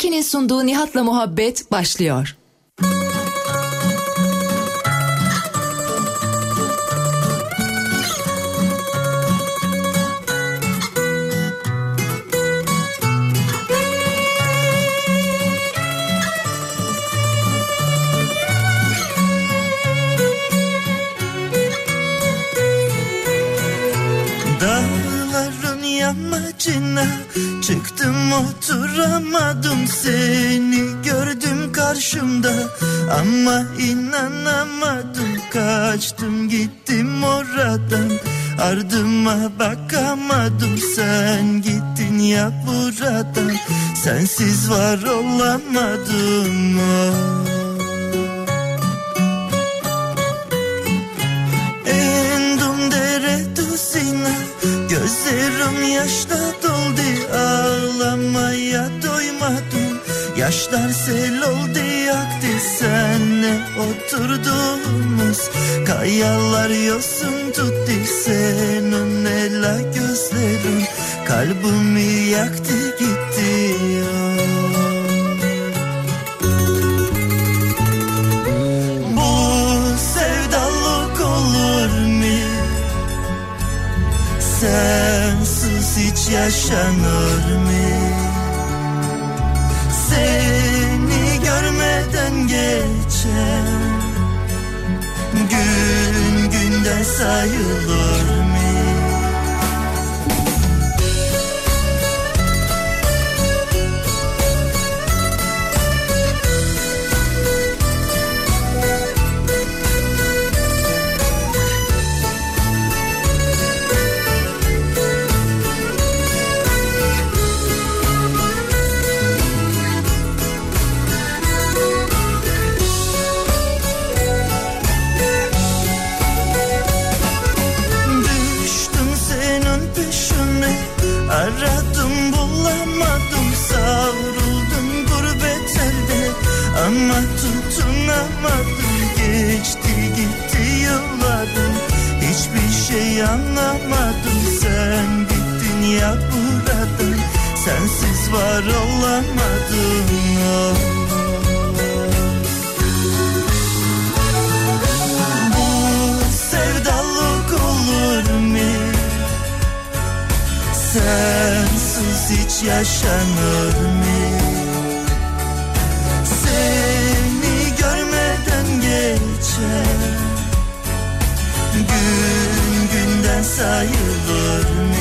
Daiki'nin sunduğu Nihat'la Muhabbet başlıyor. Dağların yamacına çıktım oturamadım seni gördüm karşımda. Ama inanamadım kaçtım gittim oradan. Ardıma bakamadım sen gittin ya buradan. Sensiz var olamadım oh. Gözlerim yaşla doldu Ağlamaya doymadım Yaşlar sel oldu yaktı Senle oturduğumuz Kayalar yosun tuttu Senin ela gözlerin Kalbimi yaktı gitti oh. Sensiz hiç yaşanır mı? Seni görmeden geçen Gün günden sayılır mı? Tutunamadım Geçti gitti yıllarım Hiçbir şey anlamadım Sen gittin ya buradan Sensiz var olamadım. Bu sevdalık olur mu? Sensiz hiç yaşanır mı? Geçer Gün günden sayılır mı?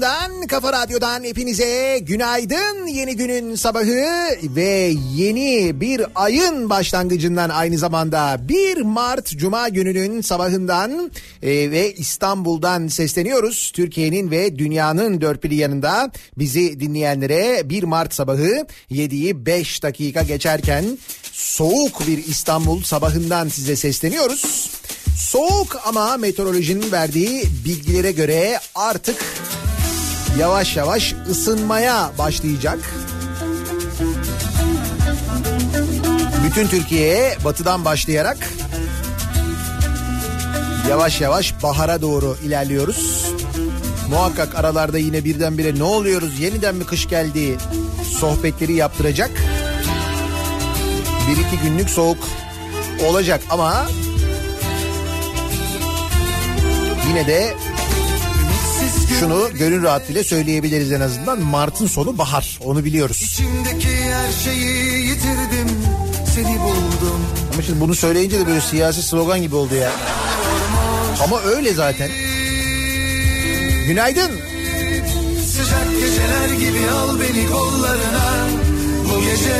Kafa radyosundan, kafa radyodan hepinize günaydın. Yeni günün sabahı ve yeni bir ayın başlangıcından aynı zamanda 1 Mart Cuma gününün sabahından e, ve İstanbul'dan sesleniyoruz. Türkiye'nin ve dünyanın dört bir yanında bizi dinleyenlere 1 Mart sabahı 7'yi 5 dakika geçerken soğuk bir İstanbul sabahından size sesleniyoruz. Soğuk ama meteorolojinin verdiği bilgilere göre artık yavaş yavaş ısınmaya başlayacak. Bütün Türkiye'ye batıdan başlayarak yavaş yavaş bahara doğru ilerliyoruz. Muhakkak aralarda yine birdenbire ne oluyoruz yeniden mi kış geldi sohbetleri yaptıracak. Bir iki günlük soğuk olacak ama yine de şunu gönül rahatlığıyla söyleyebiliriz en azından. Mart'ın sonu bahar. Onu biliyoruz. İçimdeki her şeyi yitirdim. Seni buldum. Ama şimdi bunu söyleyince de böyle siyasi slogan gibi oldu ya. Ama öyle zaten. Günaydın. Sıcak geceler gibi al beni kollarına. Bu gece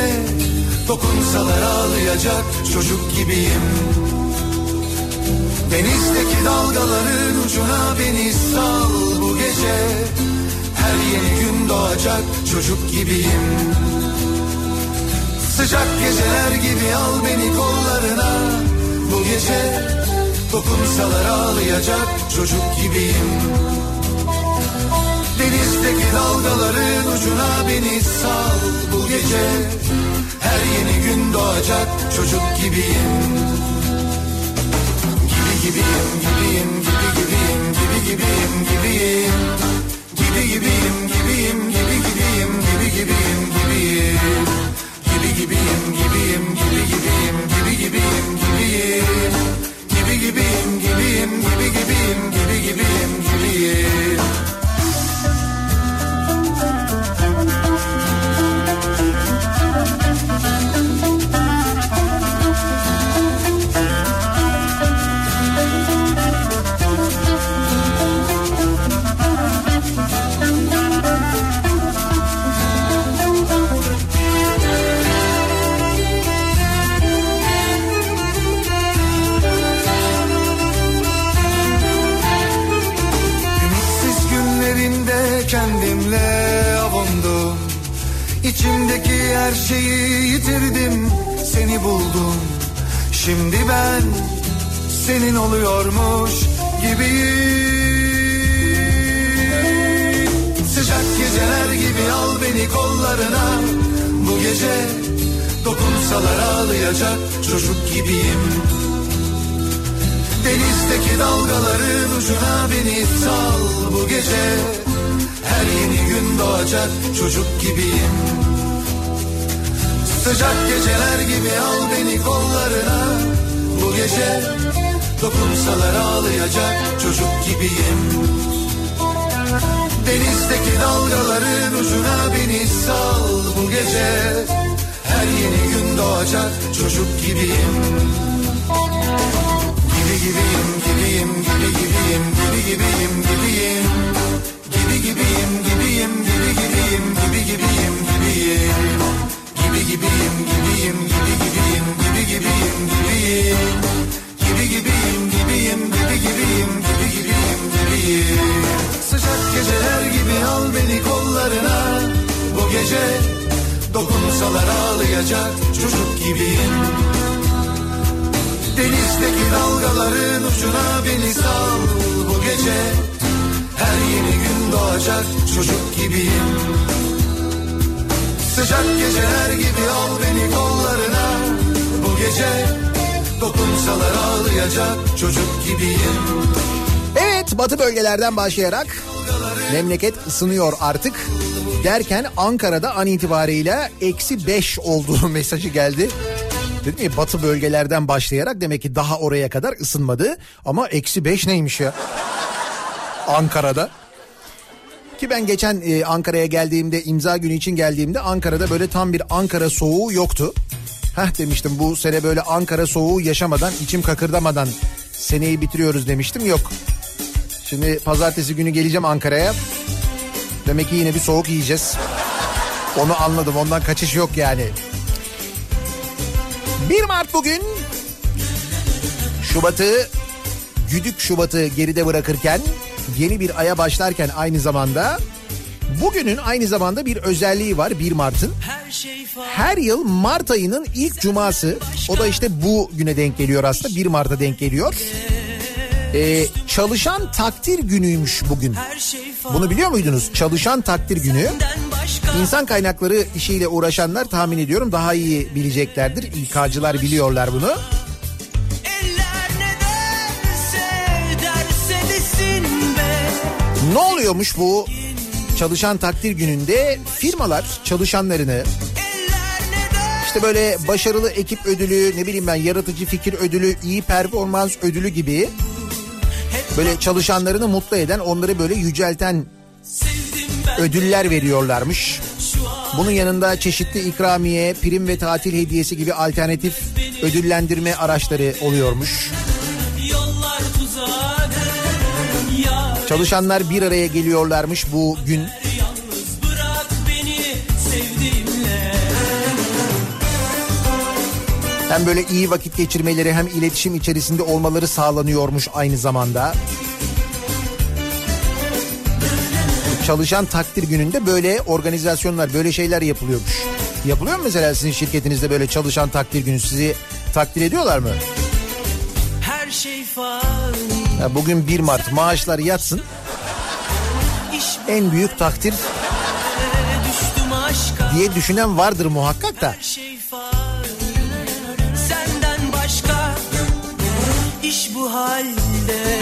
dokunsalar ağlayacak çocuk gibiyim. Denizdeki dalgaların ucuna beni sal bu gece. Her yeni gün doğacak çocuk gibiyim. Sıcak geceler gibi al beni kollarına. Bu gece dokunsalar ağlayacak çocuk gibiyim. Denizdeki dalgaların ucuna beni sal bu gece Her yeni gün doğacak çocuk gibiyim Gibi gibiyim gibiyim gibi gibiyim gibi gibiyim gibiyim Gibi gibiyim gibiyim gibi gibiyim gibi gibiyim gibiyim Gibi gibiyim gibiyim gibi gibiyim gibi gibiyim gibiyim Gibi gibiyim gibiyim gibi gibiyim gibi gibiyim gibiyim dokunsalar ağlayacak çocuk gibiyim. Denizdeki dalgaların ucuna beni sal bu gece. Her yeni gün doğacak çocuk gibiyim. Gibi gibiyim gibiyim gibi gibiyim gibi gibiyim gibiyim. Gibi gibiyim gibiyim gibi gibiyim gibi gibiyim gibiyim. Gibi gibiyim gibiyim gibi gibiyim gibi gibiyim gibiyim Gibi gibiyim gibiyim gibi gibiyim gibi gibiyim gibiyim. Sıcak geceler gibi al beni kollarına. Bu gece dokunsalar ağlayacak çocuk gibiyim. Denizdeki dalgaların ucuna beni sal. Bu gece Her yeni gün doğacak çocuk gibiyim. Sıcak geceler gibi al beni kollarına. Bu gece dokunsalar ağlayacak çocuk gibiyim Evet batı bölgelerden başlayarak memleket ısınıyor artık. Derken Ankara'da an itibariyle eksi 5 olduğu mesajı geldi. Dedim ya batı bölgelerden başlayarak demek ki daha oraya kadar ısınmadı. Ama eksi 5 neymiş ya? Ankara'da. Ki ben geçen e, Ankara'ya geldiğimde imza günü için geldiğimde Ankara'da böyle tam bir Ankara soğuğu yoktu. Heh demiştim bu sene böyle Ankara soğuğu yaşamadan içim kakırdamadan seneyi bitiriyoruz demiştim yok. Şimdi pazartesi günü geleceğim Ankara'ya. Demek ki yine bir soğuk yiyeceğiz. Onu anladım ondan kaçış yok yani. 1 Mart bugün Şubat'ı Güdük Şubat'ı geride bırakırken yeni bir aya başlarken aynı zamanda bugünün aynı zamanda bir özelliği var 1 Mart'ın. Her yıl Mart ayının ilk cuması o da işte bu güne denk geliyor aslında 1 Mart'a denk geliyor. Ee, çalışan takdir günüymüş bugün. Bunu biliyor muydunuz? Çalışan takdir günü. İnsan kaynakları işiyle uğraşanlar tahmin ediyorum daha iyi bileceklerdir. İK'cılar biliyorlar bunu. Ne oluyormuş bu çalışan takdir gününde firmalar çalışanlarını işte böyle başarılı ekip ödülü ne bileyim ben yaratıcı fikir ödülü iyi performans ödülü gibi Böyle çalışanlarını mutlu eden, onları böyle yücelten ödüller veriyorlarmış. Bunun yanında çeşitli ikramiye, prim ve tatil hediyesi gibi alternatif ödüllendirme araçları oluyormuş. Çalışanlar bir araya geliyorlarmış bu gün. Hem böyle iyi vakit geçirmeleri hem iletişim içerisinde olmaları sağlanıyormuş aynı zamanda. Çalışan takdir gününde böyle organizasyonlar, böyle şeyler yapılıyormuş. Yapılıyor mu mesela sizin şirketinizde böyle çalışan takdir günü sizi takdir ediyorlar mı? Her şey fani Bugün 1 Mart maaşlar yatsın. En büyük takdir diye düşünen vardır muhakkak da. Senden başka iş bu halde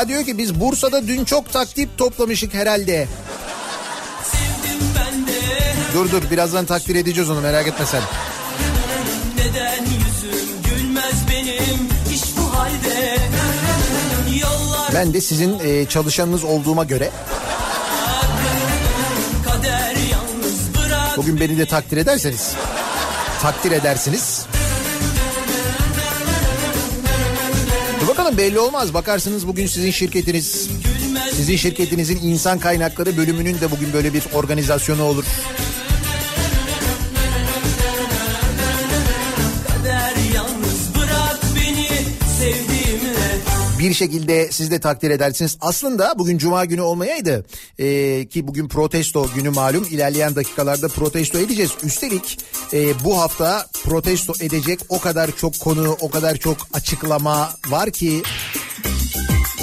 Sevda diyor ki biz Bursa'da dün çok takdir toplamışık herhalde. Dur dur birazdan takdir edeceğiz onu merak etme sen. Neden yüzüm gülmez benim hiç bu halde Yollar Ben de sizin e, çalışanınız olduğuma göre bugün beni de takdir ederseniz takdir edersiniz. Bakalım belli olmaz. Bakarsınız bugün sizin şirketiniz, sizin şirketinizin insan kaynakları bölümünün de bugün böyle bir organizasyonu olur. Bir şekilde siz de takdir edersiniz. Aslında bugün cuma günü olmayaydı ee, ki bugün protesto günü malum ilerleyen dakikalarda protesto edeceğiz. Üstelik e, bu hafta protesto edecek o kadar çok konu o kadar çok açıklama var ki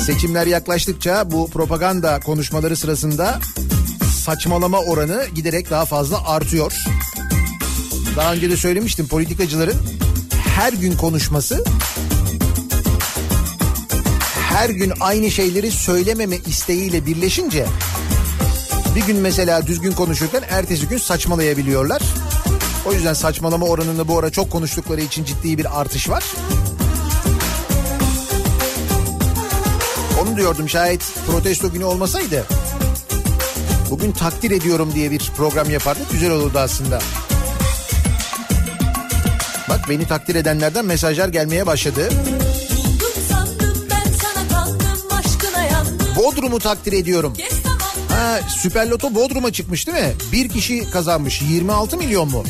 seçimler yaklaştıkça bu propaganda konuşmaları sırasında saçmalama oranı giderek daha fazla artıyor. Daha önce de söylemiştim politikacıların her gün konuşması her gün aynı şeyleri söylememe isteğiyle birleşince bir gün mesela düzgün konuşurken ertesi gün saçmalayabiliyorlar. O yüzden saçmalama oranında bu ara çok konuştukları için ciddi bir artış var. Onu diyordum şayet protesto günü olmasaydı bugün takdir ediyorum diye bir program yapardık güzel olurdu aslında. Bak beni takdir edenlerden mesajlar gelmeye başladı. Bodrum'u takdir ediyorum. Ha, Süper Loto Bodrum'a çıkmış değil mi? Bir kişi kazanmış. 26 milyon mu?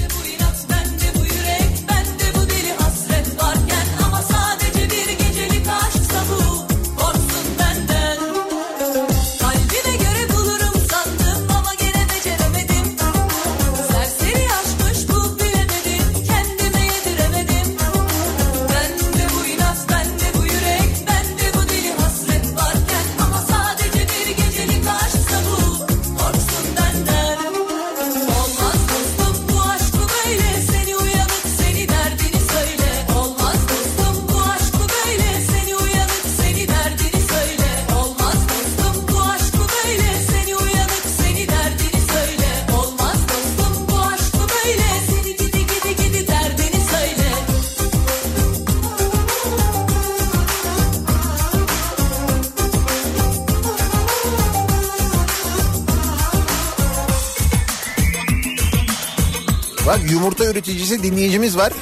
Yumurta üreticisi dinleyicimiz var.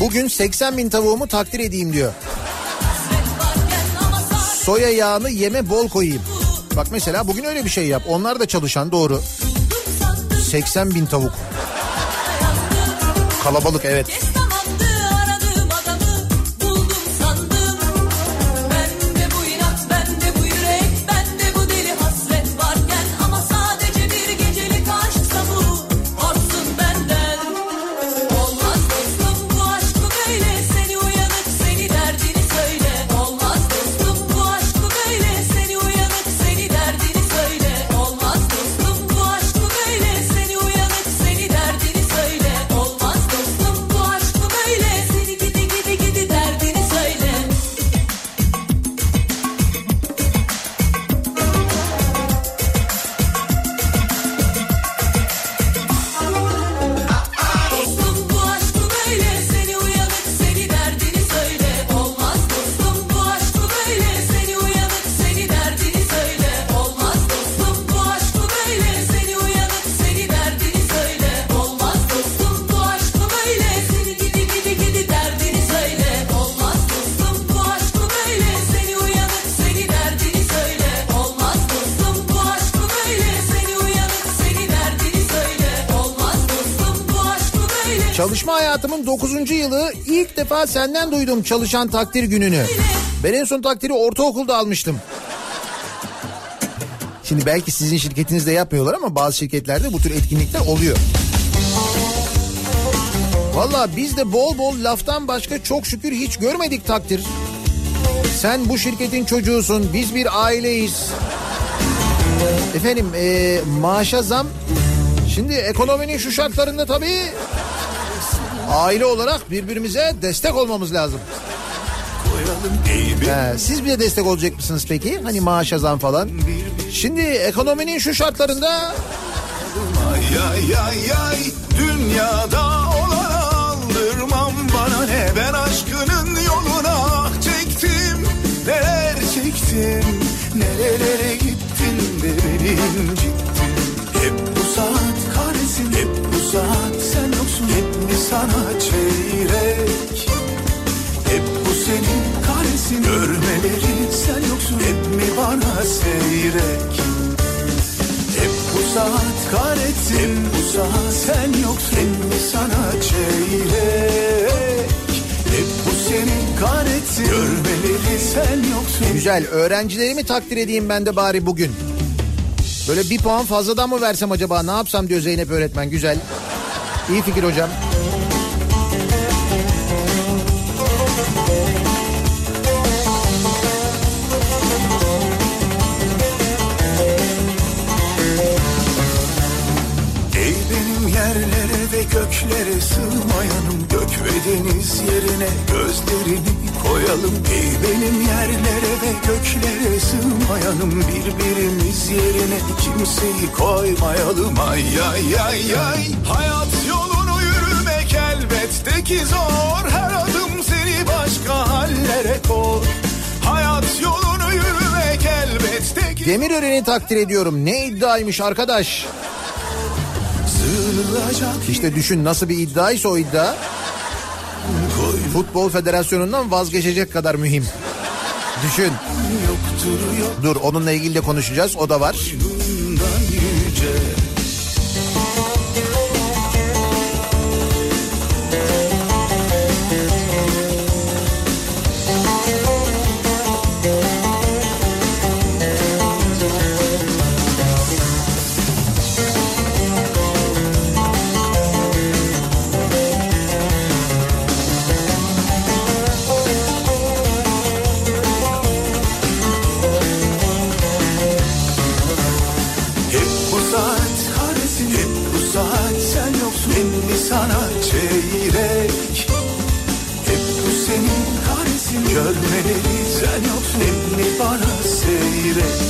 Bugün 80 bin tavuğumu takdir edeyim diyor. Soya yağını yeme bol koyayım. Bak mesela bugün öyle bir şey yap. Onlar da çalışan doğru. 80 bin tavuk. Kalabalık evet. Çalışma hayatımın 9. yılı ilk defa senden duydum çalışan takdir gününü. Ben en son takdiri ortaokulda almıştım. Şimdi belki sizin şirketinizde yapmıyorlar ama bazı şirketlerde bu tür etkinlikler oluyor. Valla biz de bol bol laftan başka çok şükür hiç görmedik takdir. Sen bu şirketin çocuğusun, biz bir aileyiz. Efendim eee maaşa zam. Şimdi ekonominin şu şartlarında tabii aile olarak birbirimize destek olmamız lazım. He, siz bir de destek olacak mısınız peki? Hani maaşa zam falan. Şimdi ekonominin şu şartlarında Ay ay ay ay dünyada olana aldırmam bana ne ben aşkının yoluna çektim neler çektim nerelere gittin de beni incittin sana çeyrek. Hep bu senin kahretsin görmeleri sen yoksun. Hep mi bana seyrek? Hep bu saat kahretsin Hep bu saat sen yoksun. Hep mi sana çeyrek? Hep bu senin kahretsin Görmeleri sen yoksun. Güzel. Öğrencilerimi takdir edeyim ben de bari bugün. Böyle bir puan fazladan mı versem acaba? Ne yapsam diyor Zeynep öğretmen. Güzel. İyi fikir hocam. Göklere sığmayanım Gök ve deniz yerine gözlerini koyalım. Ey benim yerlere ve göklere sığmayanım Birbirimiz yerine kimseyi koymayalım. Ay ay ay ay. Hayat yolunu yürümek elbette ki zor. Her adım seni başka hallere koy. Hayat yolunu yürümek elbette ki Demirören'i takdir ediyorum. Ne iddiaymış arkadaş. İşte düşün nasıl bir iddiaysa o iddia. Futbol Federasyonu'ndan vazgeçecek kadar mühim. Düşün. Dur onunla ilgili de konuşacağız. O da var. Kahretsin Görmeleri sen yoksun mi bana seyrek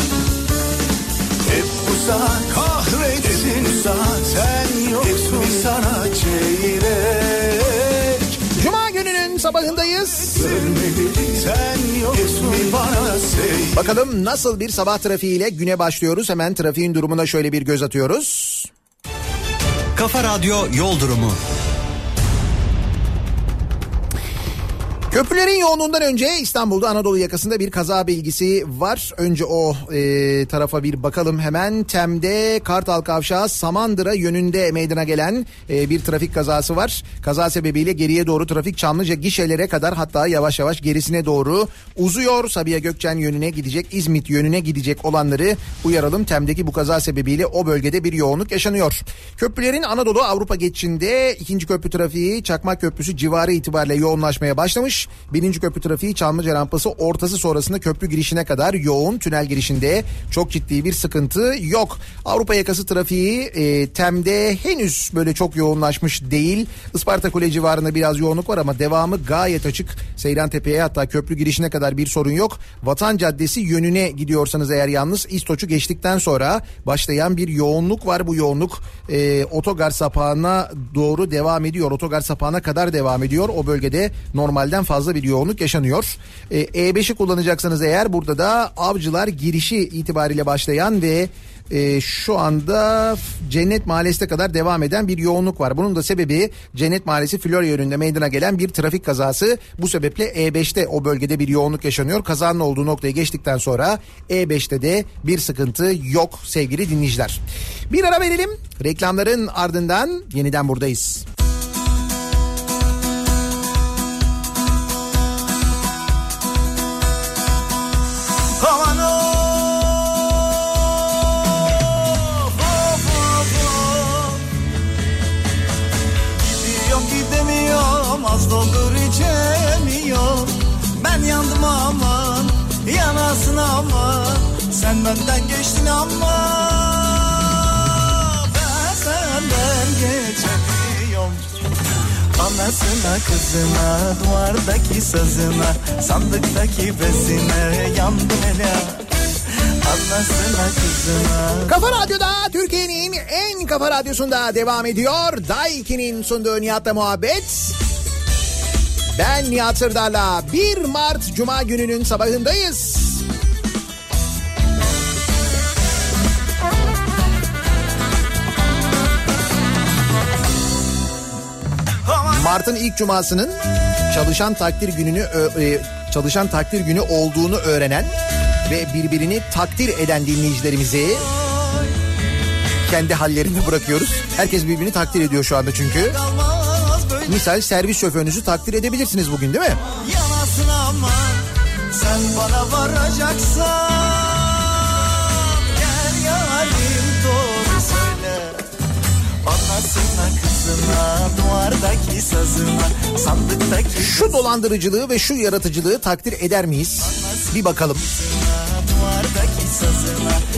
Hep bu saat kahretsin Hep bu saat sen yoksun Hep sana çeyrek Cuma gününün sabahındayız. Görmeleri sen yoksun bana seyrek Bakalım nasıl bir sabah trafiğiyle güne başlıyoruz. Hemen trafiğin durumuna şöyle bir göz atıyoruz. Kafa Radyo Yol Durumu. Köprülerin yoğunluğundan önce İstanbul'da Anadolu yakasında bir kaza bilgisi var. Önce o e, tarafa bir bakalım hemen. Tem'de Kartal Kavşağı Samandıra yönünde meydana gelen e, bir trafik kazası var. Kaza sebebiyle geriye doğru trafik Çamlıca gişelere kadar hatta yavaş yavaş gerisine doğru uzuyor. Sabiha Gökçen yönüne gidecek, İzmit yönüne gidecek olanları uyaralım. Tem'deki bu kaza sebebiyle o bölgede bir yoğunluk yaşanıyor. Köprülerin Anadolu Avrupa geçişinde ikinci köprü trafiği Çakmak Köprüsü civarı itibariyle yoğunlaşmaya başlamış. Birinci köprü trafiği Çamlıca rampası ortası sonrasında köprü girişine kadar yoğun. Tünel girişinde çok ciddi bir sıkıntı yok. Avrupa yakası trafiği e, Tem'de henüz böyle çok yoğunlaşmış değil. Isparta Kule civarında biraz yoğunluk var ama devamı gayet açık. Seyran Tepe'ye hatta köprü girişine kadar bir sorun yok. Vatan Caddesi yönüne gidiyorsanız eğer yalnız İstoç'u geçtikten sonra başlayan bir yoğunluk var. Bu yoğunluk e, otogar sapağına doğru devam ediyor. Otogar sapağına kadar devam ediyor. O bölgede normalden fazla bir yoğunluk yaşanıyor. E, E5'i kullanacaksanız eğer burada da avcılar girişi itibariyle başlayan ve e, şu anda Cennet Mahallesi'ne kadar devam eden bir yoğunluk var. Bunun da sebebi Cennet Mahallesi Florya yönünde meydana gelen bir trafik kazası. Bu sebeple E5'te o bölgede bir yoğunluk yaşanıyor. Kazanın olduğu noktayı geçtikten sonra E5'te de bir sıkıntı yok sevgili dinleyiciler. Bir ara verelim. Reklamların ardından yeniden buradayız. Az doldur içemiyorum Ben yandım aman yanasın aman. Sen benden geçtin ama Ben senden geçemiyorum. Anasına kızına duvardaki sazına sandıktaki bezine yandım hele. Kafa Radyo'da Türkiye'nin en kafa radyosunda devam ediyor. Daiki'nin sunduğu Nihat'la muhabbet. Ben Nihat Sırdar'la 1 Mart Cuma gününün sabahındayız. Mart'ın ilk cumasının çalışan takdir gününü e, çalışan takdir günü olduğunu öğrenen ve birbirini takdir eden dinleyicilerimizi kendi hallerine bırakıyoruz. Herkes birbirini takdir ediyor şu anda çünkü. böyle Misal servis şoförünüzü takdir edebilirsiniz bugün değil mi? yanasın aman Sen bana varacaksan Gel yarim doğru söyle Anasına kızına duvardaki sazına sandıktaki Şu dolandırıcılığı ve şu yaratıcılığı takdir eder miyiz? Bir bakalım. sazına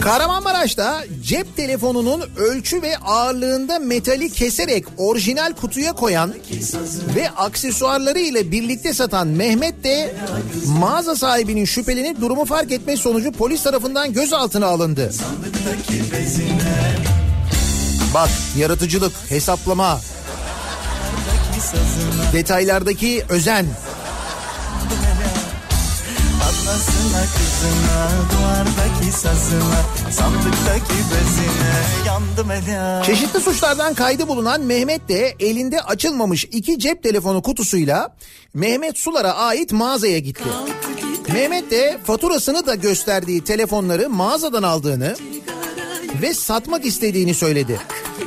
Kahramanmaraş'ta cep telefonunun ölçü ve ağırlığında metali keserek orijinal kutuya koyan ve aksesuarları ile birlikte satan Mehmet de mağaza sahibinin şüphelenip durumu fark etme sonucu polis tarafından gözaltına alındı. Bak yaratıcılık, hesaplama, detaylardaki özen. Anasına kızına duvardaki sazına sandıktaki bezine yandım hele Çeşitli suçlardan kaydı bulunan Mehmet de elinde açılmamış iki cep telefonu kutusuyla Mehmet Sular'a ait mağazaya gitti. Mehmet de faturasını da gösterdiği telefonları mağazadan aldığını ve satmak istediğini söyledi.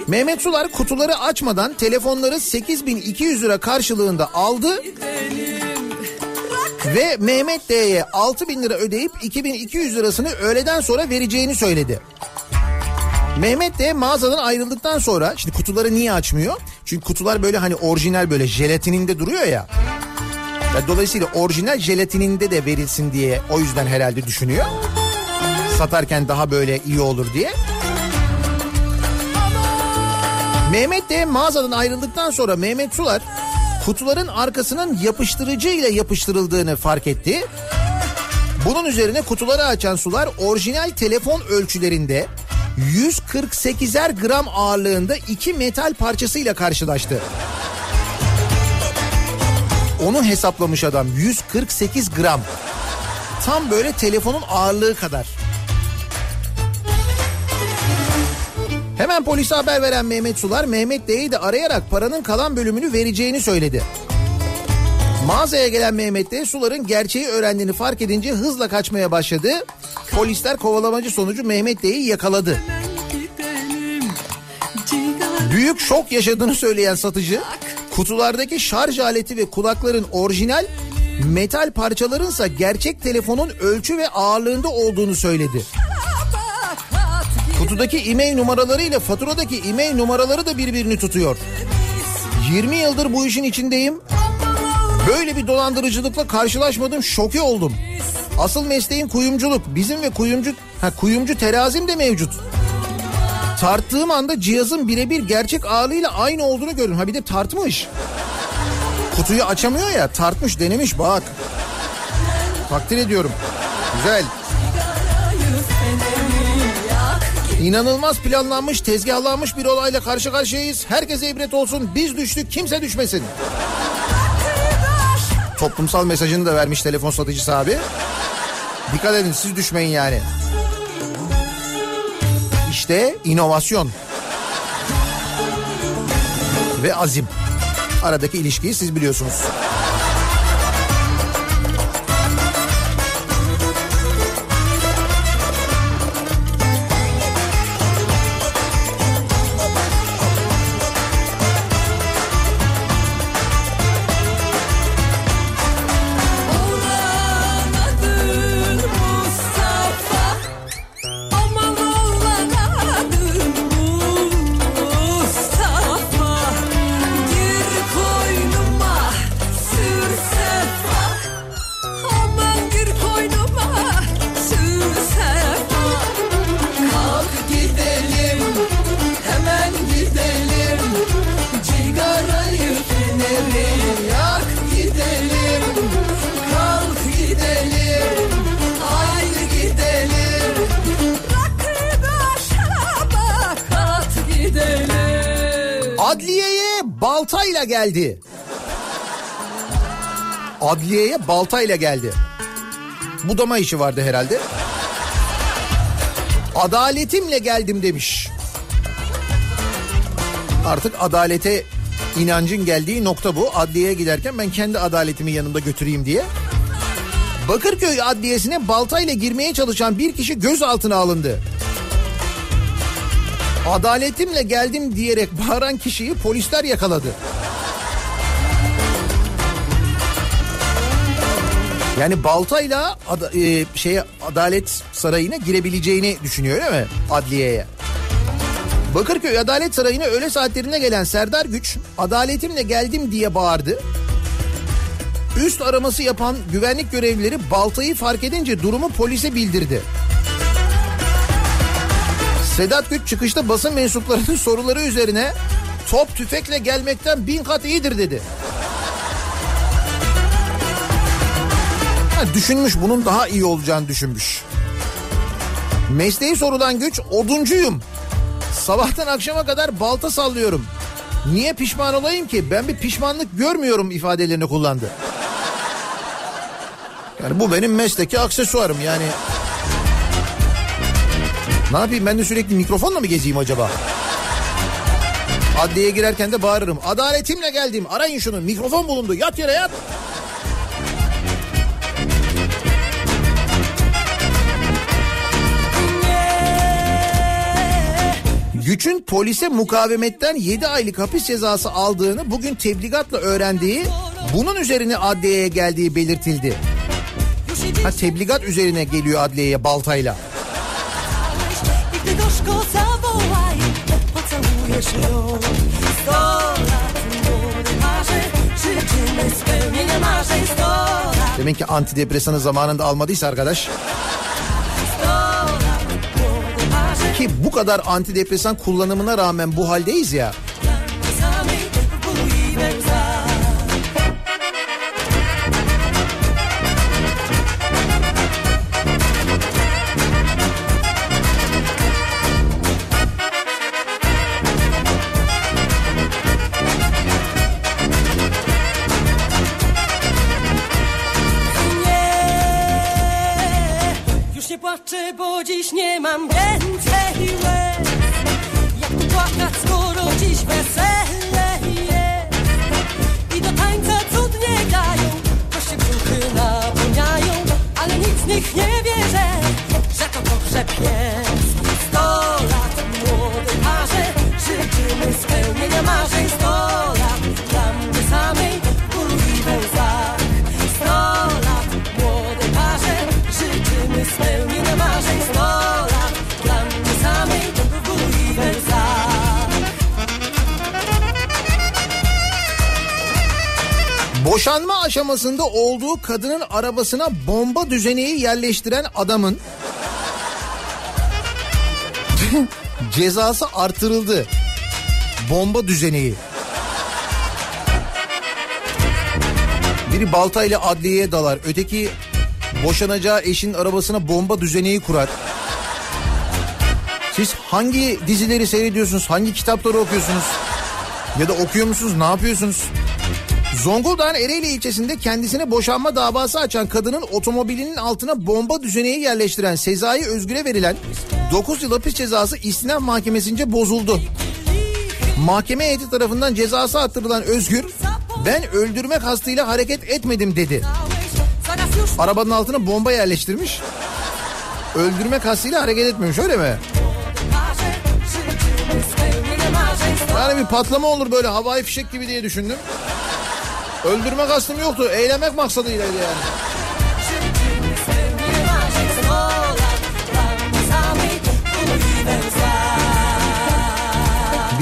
Mehmet Sular kutuları açmadan telefonları 8200 lira karşılığında aldı ve Mehmet D'ye 6000 lira ödeyip 2200 lirasını öğleden sonra vereceğini söyledi. Mehmet de mağazadan ayrıldıktan sonra şimdi kutuları niye açmıyor? Çünkü kutular böyle hani orijinal böyle jelatininde duruyor ya. Ya Dolayısıyla orijinal jelatininde de verilsin diye o yüzden herhalde düşünüyor. Satarken daha böyle iyi olur diye. Mehmet de mağazadan ayrıldıktan sonra Mehmet Sular kutuların arkasının yapıştırıcı ile yapıştırıldığını fark etti. Bunun üzerine kutuları açan sular orijinal telefon ölçülerinde 148'er gram ağırlığında iki metal parçasıyla karşılaştı. Onu hesaplamış adam 148 gram. Tam böyle telefonun ağırlığı kadar. Hemen polise haber veren Mehmet Sular Mehmet D'yi de arayarak paranın kalan bölümünü vereceğini söyledi. Mağazaya gelen Mehmet D Sular'ın gerçeği öğrendiğini fark edince hızla kaçmaya başladı. Polisler kovalamacı sonucu Mehmet D'yi yakaladı. Büyük şok yaşadığını söyleyen satıcı kutulardaki şarj aleti ve kulakların orijinal metal parçalarınsa gerçek telefonun ölçü ve ağırlığında olduğunu söyledi. Kutudaki e-mail numaraları ile faturadaki e-mail numaraları da birbirini tutuyor. 20 yıldır bu işin içindeyim. Böyle bir dolandırıcılıkla karşılaşmadım şoke oldum. Asıl mesleğim kuyumculuk. Bizim ve kuyumcu ha, kuyumcu terazim de mevcut. Tarttığım anda cihazın birebir gerçek ağırlığıyla aynı olduğunu görüyorum. Ha bir de tartmış. Kutuyu açamıyor ya tartmış denemiş bak. Takdir ediyorum. Güzel. İnanılmaz planlanmış, tezgahlanmış bir olayla karşı karşıyayız. Herkese ibret olsun. Biz düştük, kimse düşmesin. Toplumsal mesajını da vermiş telefon satıcısı abi. Dikkat edin siz düşmeyin yani. İşte inovasyon. Ve azim. Aradaki ilişkiyi siz biliyorsunuz. Geldi. Adliyeye baltayla geldi. Budama işi vardı herhalde. Adaletimle geldim demiş. Artık adalete inancın geldiği nokta bu. Adliyeye giderken ben kendi adaletimi yanımda götüreyim diye. Bakırköy Adliyesi'ne baltayla girmeye çalışan bir kişi gözaltına alındı. Adaletimle geldim diyerek bağıran kişiyi polisler yakaladı. Yani baltayla ada- e, şeye Adalet Sarayı'na girebileceğini düşünüyor değil mi? Adliyeye. Bakırköy Adalet Sarayı'na öğle saatlerine gelen Serdar Güç adaletimle geldim diye bağırdı. Üst araması yapan güvenlik görevlileri baltayı fark edince durumu polise bildirdi. Sedat Güç çıkışta basın mensuplarının soruları üzerine top tüfekle gelmekten bin kat iyidir dedi. Ha, düşünmüş bunun daha iyi olacağını düşünmüş. Mesleği sorulan güç oduncuyum. Sabahtan akşama kadar balta sallıyorum. Niye pişman olayım ki? Ben bir pişmanlık görmüyorum ifadelerini kullandı. Yani bu benim mesleki aksesuarım yani. Ne yapayım ben de sürekli mikrofonla mı gezeyim acaba? Adliyeye girerken de bağırırım. Adaletimle geldim arayın şunu mikrofon bulundu yat yere yat. Güç'ün polise mukavemetten 7 aylık hapis cezası aldığını bugün tebligatla öğrendiği bunun üzerine adliyeye geldiği belirtildi. Ha tebligat üzerine geliyor adliyeye baltayla. Demek ki antidepresanı zamanında almadıysa arkadaş. Ki bu kadar antidepresan kullanımına rağmen bu haldeyiz ya. Aşamasında olduğu kadının arabasına bomba düzeneği yerleştiren adamın cezası artırıldı. Bomba düzeneği. Biri baltayla adliyeye dalar. Öteki boşanacağı eşin arabasına bomba düzeneği kurar. Siz hangi dizileri seyrediyorsunuz? Hangi kitapları okuyorsunuz? Ya da okuyor musunuz? Ne yapıyorsunuz? Zonguldak'ın Ereğli ilçesinde kendisine boşanma davası açan kadının otomobilinin altına bomba düzeneği yerleştiren Sezai Özgür'e verilen 9 yıl hapis cezası istinaf mahkemesince bozuldu. Mahkeme heyeti tarafından cezası arttırılan Özgür ben öldürme kastıyla hareket etmedim dedi. Arabanın altına bomba yerleştirmiş. Öldürme kastıyla hareket etmemiş öyle mi? Yani bir patlama olur böyle havai fişek gibi diye düşündüm. Öldürme kastım yoktu. Eylemek maksadıylaydı yani.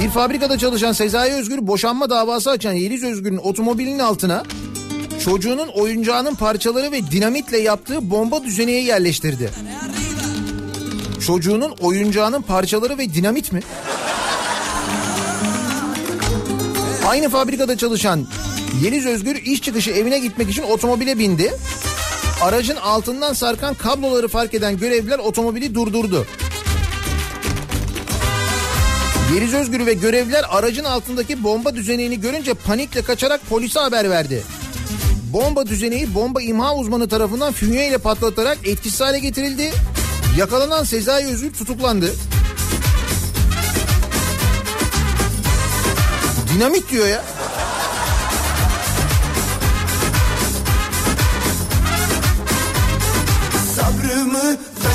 Bir fabrikada çalışan Sezai Özgür boşanma davası açan Yeliz Özgür'ün otomobilinin altına çocuğunun oyuncağının parçaları ve dinamitle yaptığı bomba düzeneği yerleştirdi. Çocuğunun oyuncağının parçaları ve dinamit mi? Aynı fabrikada çalışan Yeliz Özgür iş çıkışı evine gitmek için otomobile bindi. Aracın altından sarkan kabloları fark eden görevliler otomobili durdurdu. Yeliz Özgür ve görevliler aracın altındaki bomba düzeneğini görünce panikle kaçarak polise haber verdi. Bomba düzeneği bomba imha uzmanı tarafından fünye ile patlatarak etkisiz hale getirildi. Yakalanan Sezai Özgür tutuklandı. Dinamit diyor ya.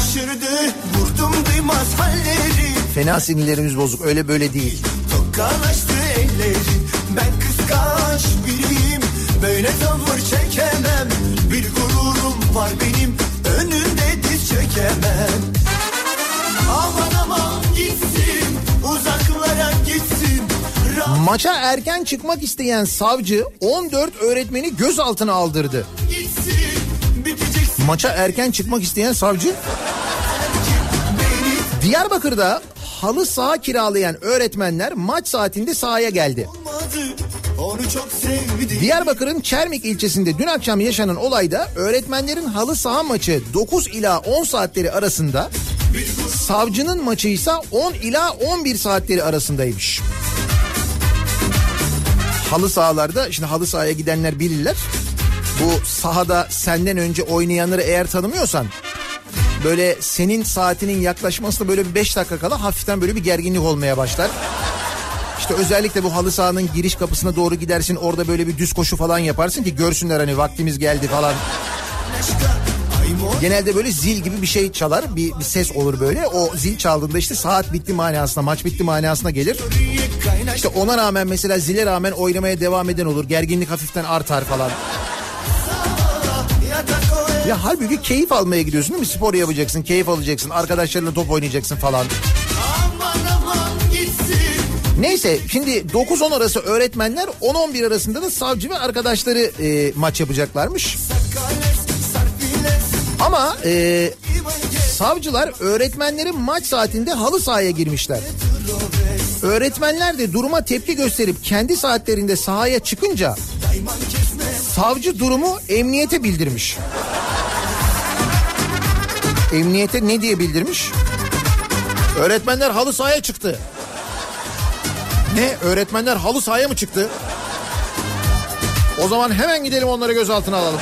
Taşırdı vurdum duymaz halleri. Fena sinirlerimiz bozuk öyle böyle değil. Tokalaştı ellerin Ben kıskanç biriyim Böyle tavır çekemem. Bir gururum var benim Önünde diz çökemem Aman aman gitsin Uzaklara gitsin. Maça erken çıkmak isteyen savcı 14 öğretmeni gözaltına aldırdı. Maça erken çıkmak isteyen savcı Diyarbakır'da halı saha kiralayan öğretmenler maç saatinde sahaya geldi. Diyarbakır'ın Çermik ilçesinde dün akşam yaşanan olayda öğretmenlerin halı saha maçı 9 ila 10 saatleri arasında savcının maçı ise 10 ila 11 saatleri arasındaymış. Halı sahalarda şimdi halı sahaya gidenler bilirler. Bu sahada senden önce oynayanları eğer tanımıyorsan böyle senin saatinin yaklaşmasına böyle bir 5 dakika kala hafiften böyle bir gerginlik olmaya başlar. İşte özellikle bu halı sahanın giriş kapısına doğru gidersin orada böyle bir düz koşu falan yaparsın ki görsünler hani vaktimiz geldi falan. Genelde böyle zil gibi bir şey çalar bir, bir ses olur böyle o zil çaldığında işte saat bitti manasına maç bitti manasına gelir. İşte ona rağmen mesela zile rağmen oynamaya devam eden olur gerginlik hafiften artar falan. Ya halbuki keyif almaya gidiyorsun değil mi? Spor yapacaksın, keyif alacaksın, arkadaşlarınla top oynayacaksın falan. Aman aman gitsin Neyse şimdi 9-10 arası öğretmenler 10-11 arasında da savcı ve arkadaşları e, maç yapacaklarmış. Ama e, savcılar öğretmenlerin maç saatinde halı sahaya girmişler. Öğretmenler de duruma tepki gösterip kendi saatlerinde sahaya çıkınca savcı durumu emniyete bildirmiş. Emniyete ne diye bildirmiş? Öğretmenler halı sahaya çıktı. Ne? Öğretmenler halı sahaya mı çıktı? O zaman hemen gidelim onları gözaltına alalım.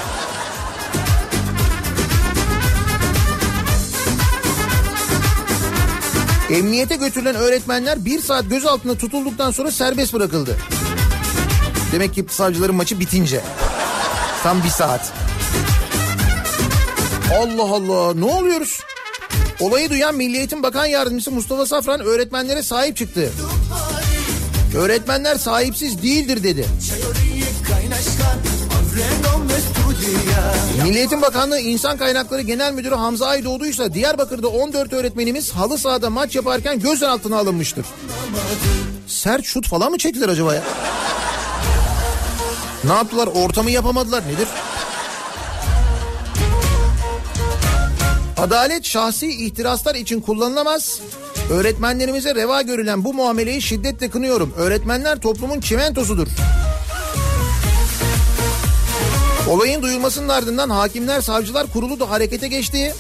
Emniyete götürülen öğretmenler bir saat gözaltında tutulduktan sonra serbest bırakıldı. Demek ki savcıların maçı bitince. Tam bir saat. Allah Allah ne oluyoruz? Olayı duyan Milli Eğitim Bakan Yardımcısı Mustafa Safran öğretmenlere sahip çıktı. Öğretmenler sahipsiz değildir dedi. Milli Eğitim Bakanlığı İnsan Kaynakları Genel Müdürü Hamza Aydoğdu'ysa Diyarbakır'da 14 öğretmenimiz halı sahada maç yaparken gözaltına alınmıştır. Sert şut falan mı çektiler acaba ya? Ne yaptılar? Ortamı yapamadılar. Nedir? Adalet şahsi ihtiraslar için kullanılamaz. Öğretmenlerimize reva görülen bu muameleyi şiddetle kınıyorum. Öğretmenler toplumun çimentosudur. Olayın duyulmasının ardından Hakimler Savcılar Kurulu da harekete geçti.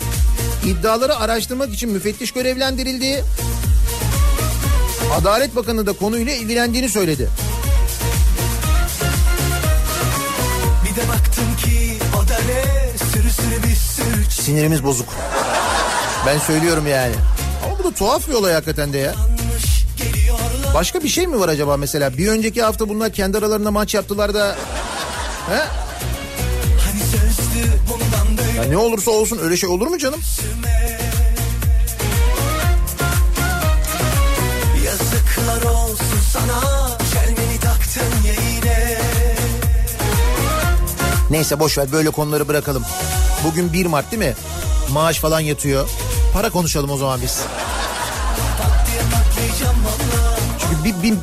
İddiaları araştırmak için müfettiş görevlendirildi. Adalet Bakanı da konuyla ilgilendiğini söyledi. Bir de baktım ki o da ne sürü sürü bir Sinirimiz bozuk. Ben söylüyorum yani. Ama bu da tuhaf bir olay hakikaten de ya. Başka bir şey mi var acaba mesela? Bir önceki hafta bunlar kendi aralarında maç yaptılar da... He? Ya ne olursa olsun öyle şey olur mu canım? Neyse boş ver böyle konuları bırakalım. Bugün 1 Mart değil mi? Maaş falan yatıyor. Para konuşalım o zaman biz. Çünkü bir, bir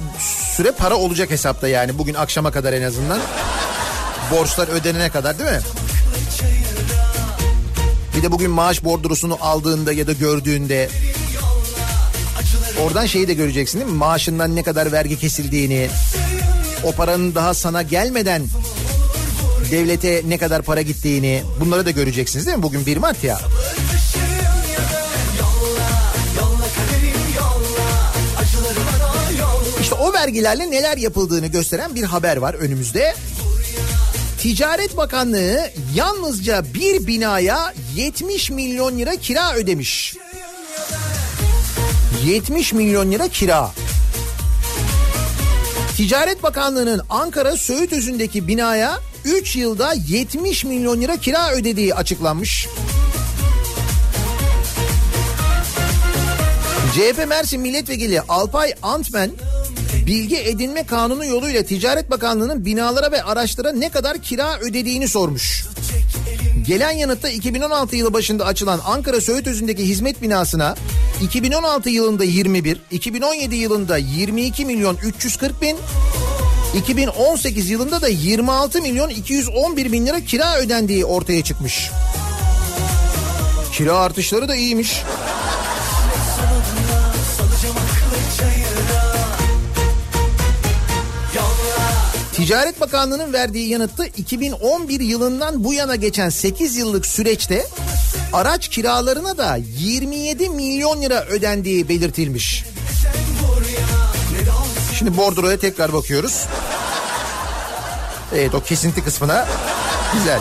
süre para olacak hesapta yani bugün akşama kadar en azından. Borçlar ödenene kadar değil mi? Bir de bugün maaş bordrosunu aldığında ya da gördüğünde oradan şeyi de göreceksin değil mi? Maaşından ne kadar vergi kesildiğini, o paranın daha sana gelmeden devlete ne kadar para gittiğini bunları da göreceksiniz değil mi? Bugün 1 Mart ya. İşte o vergilerle neler yapıldığını gösteren bir haber var önümüzde. Ticaret Bakanlığı yalnızca bir binaya 70 milyon lira kira ödemiş. 70 milyon lira kira. Ticaret Bakanlığı'nın Ankara Söğütözü'ndeki binaya 3 yılda 70 milyon lira kira ödediği açıklanmış. CHP Mersin Milletvekili Alpay Antmen bilgi edinme kanunu yoluyla Ticaret Bakanlığı'nın binalara ve araçlara ne kadar kira ödediğini sormuş. Gelen yanıtta 2016 yılı başında açılan Ankara Söğütözü'ndeki hizmet binasına 2016 yılında 21, 2017 yılında 22 milyon 340 bin, 2018 yılında da 26 milyon 211 bin lira kira ödendiği ortaya çıkmış. Kira artışları da iyiymiş. Ticaret Bakanlığı'nın verdiği yanıtta 2011 yılından bu yana geçen 8 yıllık süreçte araç kiralarına da 27 milyon lira ödendiği belirtilmiş. Şimdi bordroya tekrar bakıyoruz. Evet o kesinti kısmına güzel.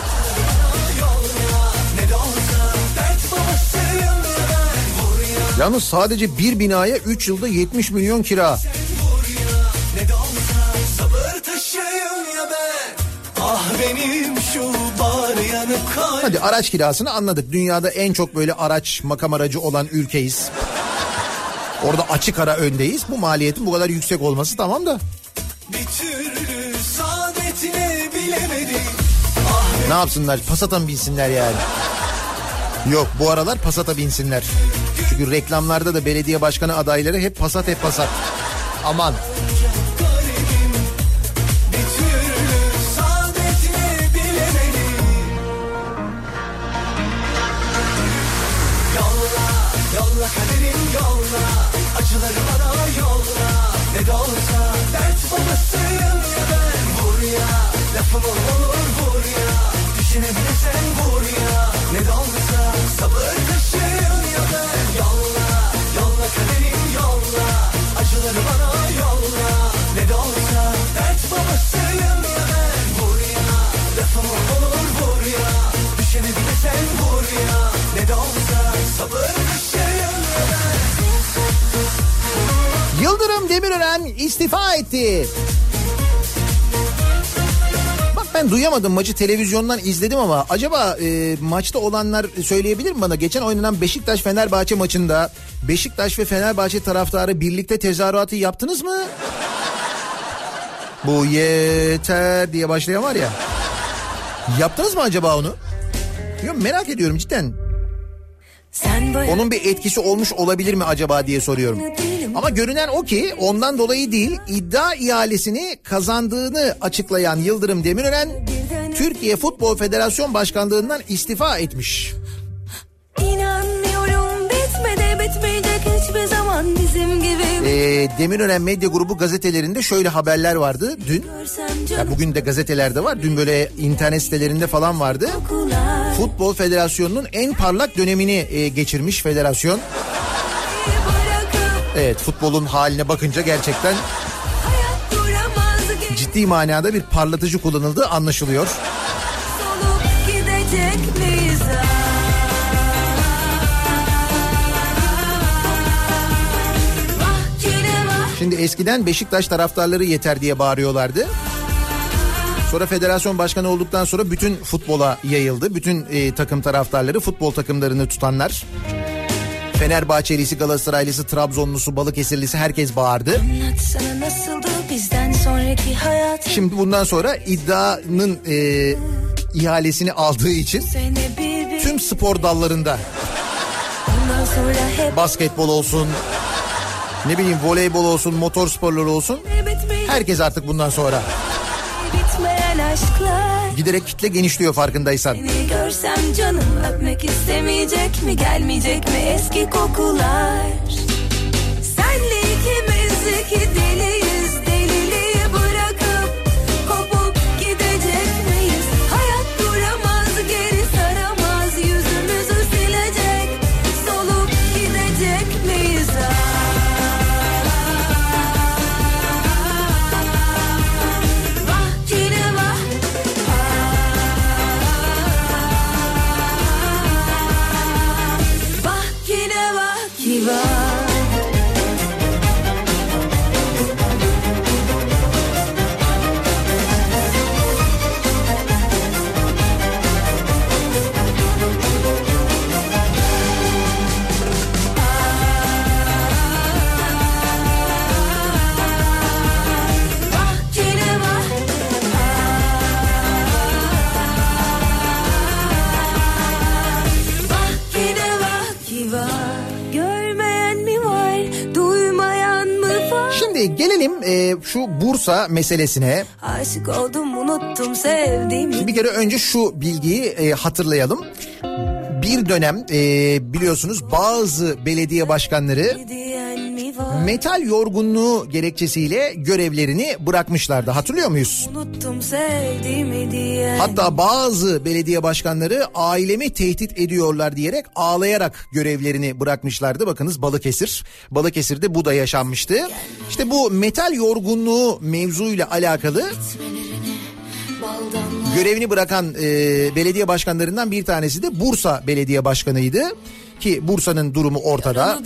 Yalnız sadece bir binaya 3 yılda 70 milyon kira. Hadi araç kirasını anladık. Dünyada en çok böyle araç makam aracı olan ülkeyiz. Orada açık ara öndeyiz. Bu maliyetin bu kadar yüksek olması tamam da. Bilemedim. Ne yapsınlar? Passat'a mı binsinler yani? Yok bu aralar Passat'a binsinler. Çünkü reklamlarda da belediye başkanı adayları hep Passat hep Passat. Aman. Yolla kaderim yolla. Acıları bana yolla. Ne de olsa dert babasıyım ya ben. Vur ya, lafım olur vur ya. Düşünebilirsen vur ya. Ne de olsa sabır taşıyım ya ben. Yolla, yolla kaderim yolla. Acıları bana Demirören istifa etti. Bak ben duyamadım maçı televizyondan izledim ama acaba e, maçta olanlar söyleyebilir mi bana? Geçen oynanan Beşiktaş Fenerbahçe maçında Beşiktaş ve Fenerbahçe taraftarı birlikte tezahüratı yaptınız mı? Bu yeter diye başlayan var ya. Yaptınız mı acaba onu? Yok merak ediyorum cidden. Onun bir etkisi olmuş olabilir mi acaba diye soruyorum. Ama görünen o ki ondan dolayı değil iddia ihalesini kazandığını açıklayan Yıldırım Demirören Türkiye Futbol Federasyon Başkanlığından istifa etmiş. Ee, Demirören Medya Grubu gazetelerinde şöyle haberler vardı dün. Ya bugün de gazetelerde var. Dün böyle internet sitelerinde falan vardı. Futbol Federasyonu'nun en parlak dönemini e, geçirmiş federasyon. Evet futbolun haline bakınca gerçekten ciddi manada bir parlatıcı kullanıldığı anlaşılıyor. Şimdi eskiden Beşiktaş taraftarları yeter diye bağırıyorlardı. Sonra federasyon başkanı olduktan sonra bütün futbola yayıldı. Bütün e, takım taraftarları, futbol takımlarını tutanlar. Fenerbahçelisi, Galatasaraylısı, Trabzonlusu, Balıkesirlisi herkes bağırdı. Şimdi bundan sonra iddianın e, ihalesini aldığı için tüm spor dallarında basketbol olsun, ne bileyim voleybol olsun, motor sporları olsun herkes artık bundan sonra. bitmeyen aşklar giderek kitle genişliyor farkındaysan. Seni görsem canım öpmek istemeyecek mi gelmeyecek mi eski kokular Senle ikimiz iki deliyiz şu Bursa meselesine. Aşık oldum unuttum sevdiğimi Bir kere önce şu bilgiyi e, hatırlayalım. Bir dönem e, biliyorsunuz bazı belediye başkanları metal yorgunluğu gerekçesiyle görevlerini bırakmışlardı. Hatırlıyor muyuz? Hatta bazı belediye başkanları ailemi tehdit ediyorlar diyerek ağlayarak görevlerini bırakmışlardı. Bakınız Balıkesir. Balıkesir'de bu da yaşanmıştı. İşte bu metal yorgunluğu mevzuyla alakalı görevini bırakan e, belediye başkanlarından bir tanesi de Bursa Belediye Başkanı'ydı. Ki Bursa'nın durumu ortada.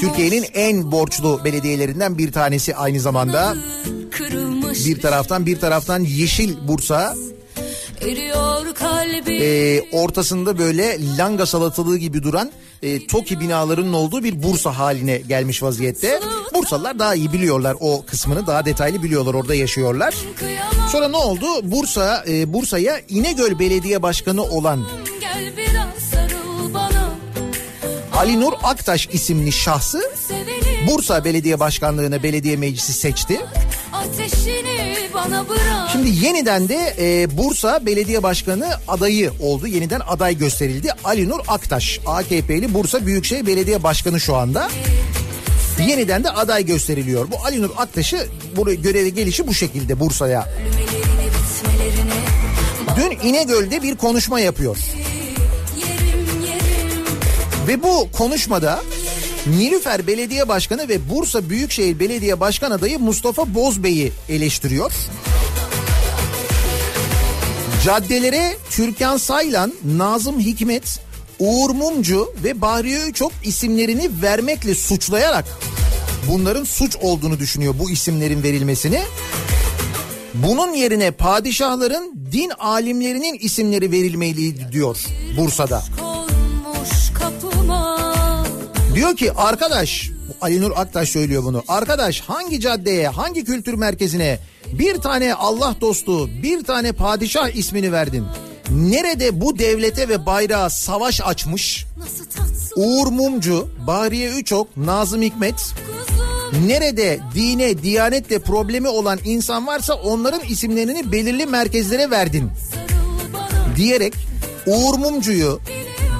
Türkiye'nin en borçlu belediyelerinden bir tanesi aynı zamanda. Bir taraftan bir taraftan Yeşil Bursa eriyor kalbim e, ortasında böyle langa salatalığı gibi duran e, TOKİ binalarının olduğu bir Bursa haline gelmiş vaziyette. Bursalılar daha iyi biliyorlar o kısmını daha detaylı biliyorlar orada yaşıyorlar. Sonra ne oldu? Bursa e, Bursa'ya İnegöl Belediye Başkanı olan Ali Nur Aktaş isimli şahsı Bursa Belediye Başkanlığına belediye meclisi seçti. Şimdi yeniden de e, Bursa Belediye Başkanı adayı oldu. Yeniden aday gösterildi. Ali Nur Aktaş AKP'li Bursa Büyükşehir Belediye Başkanı şu anda. Yeniden de aday gösteriliyor. Bu Ali Nur Aktaş'ı buraya göreve gelişi bu şekilde Bursa'ya. Dün İnegöl'de bir konuşma yapıyor. Ve bu konuşmada Nilüfer Belediye Başkanı ve Bursa Büyükşehir Belediye Başkan adayı Mustafa Bozbey'i eleştiriyor. Caddelere Türkan Saylan, Nazım Hikmet, Uğur Mumcu ve Bahriye Öçok isimlerini vermekle suçlayarak bunların suç olduğunu düşünüyor bu isimlerin verilmesini. Bunun yerine padişahların din alimlerinin isimleri verilmeliydi diyor Bursa'da. Diyor ki arkadaş Ali Nur Aktaş söylüyor bunu. Arkadaş hangi caddeye hangi kültür merkezine bir tane Allah dostu bir tane padişah ismini verdin? Nerede bu devlete ve bayrağa savaş açmış? Uğur Mumcu, Bahriye Üçok, Nazım Hikmet nerede dine, diyanetle problemi olan insan varsa onların isimlerini belirli merkezlere verdin diyerek Uğur Mumcu'yu,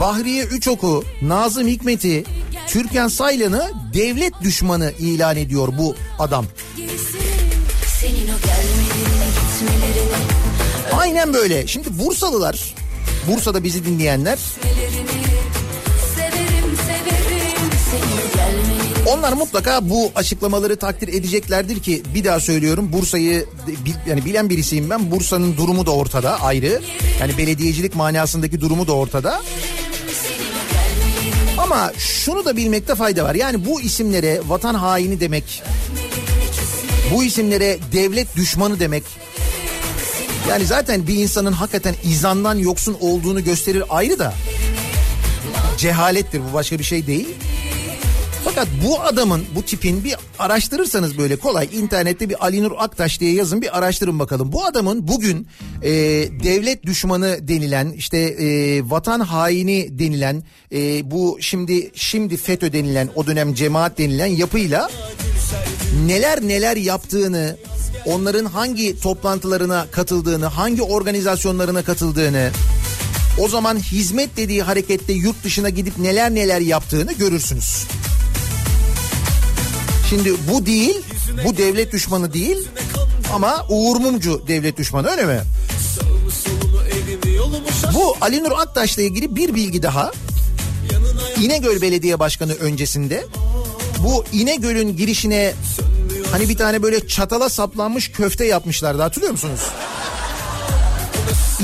Bahriye Üçok'u, Nazım Hikmet'i, Türkan Saylan'ı devlet düşmanı ilan ediyor bu adam. Aynen böyle. Şimdi Bursalılar, Bursa'da bizi dinleyenler onlar mutlaka bu açıklamaları takdir edeceklerdir ki bir daha söylüyorum Bursa'yı yani bilen birisiyim ben. Bursa'nın durumu da ortada ayrı. Yani belediyecilik manasındaki durumu da ortada. Ama şunu da bilmekte fayda var. Yani bu isimlere vatan haini demek, bu isimlere devlet düşmanı demek. Yani zaten bir insanın hakikaten izandan yoksun olduğunu gösterir ayrı da. Cehalettir bu başka bir şey değil. Fakat bu adamın, bu tipin bir araştırırsanız böyle kolay internette bir Ali Nur Aktaş diye yazın bir araştırın bakalım. Bu adamın bugün e, devlet düşmanı denilen işte e, vatan haini denilen e, bu şimdi şimdi FETÖ denilen o dönem cemaat denilen yapıyla neler neler yaptığını onların hangi toplantılarına katıldığını hangi organizasyonlarına katıldığını o zaman hizmet dediği harekette yurt dışına gidip neler neler yaptığını görürsünüz. Şimdi bu değil, bu devlet düşmanı değil ama Uğur Mumcu devlet düşmanı öyle mi? Bu Ali Nur Aktaş'la ilgili bir bilgi daha. İnegöl Belediye Başkanı öncesinde bu İnegöl'ün girişine hani bir tane böyle çatala saplanmış köfte yapmışlardı hatırlıyor musunuz?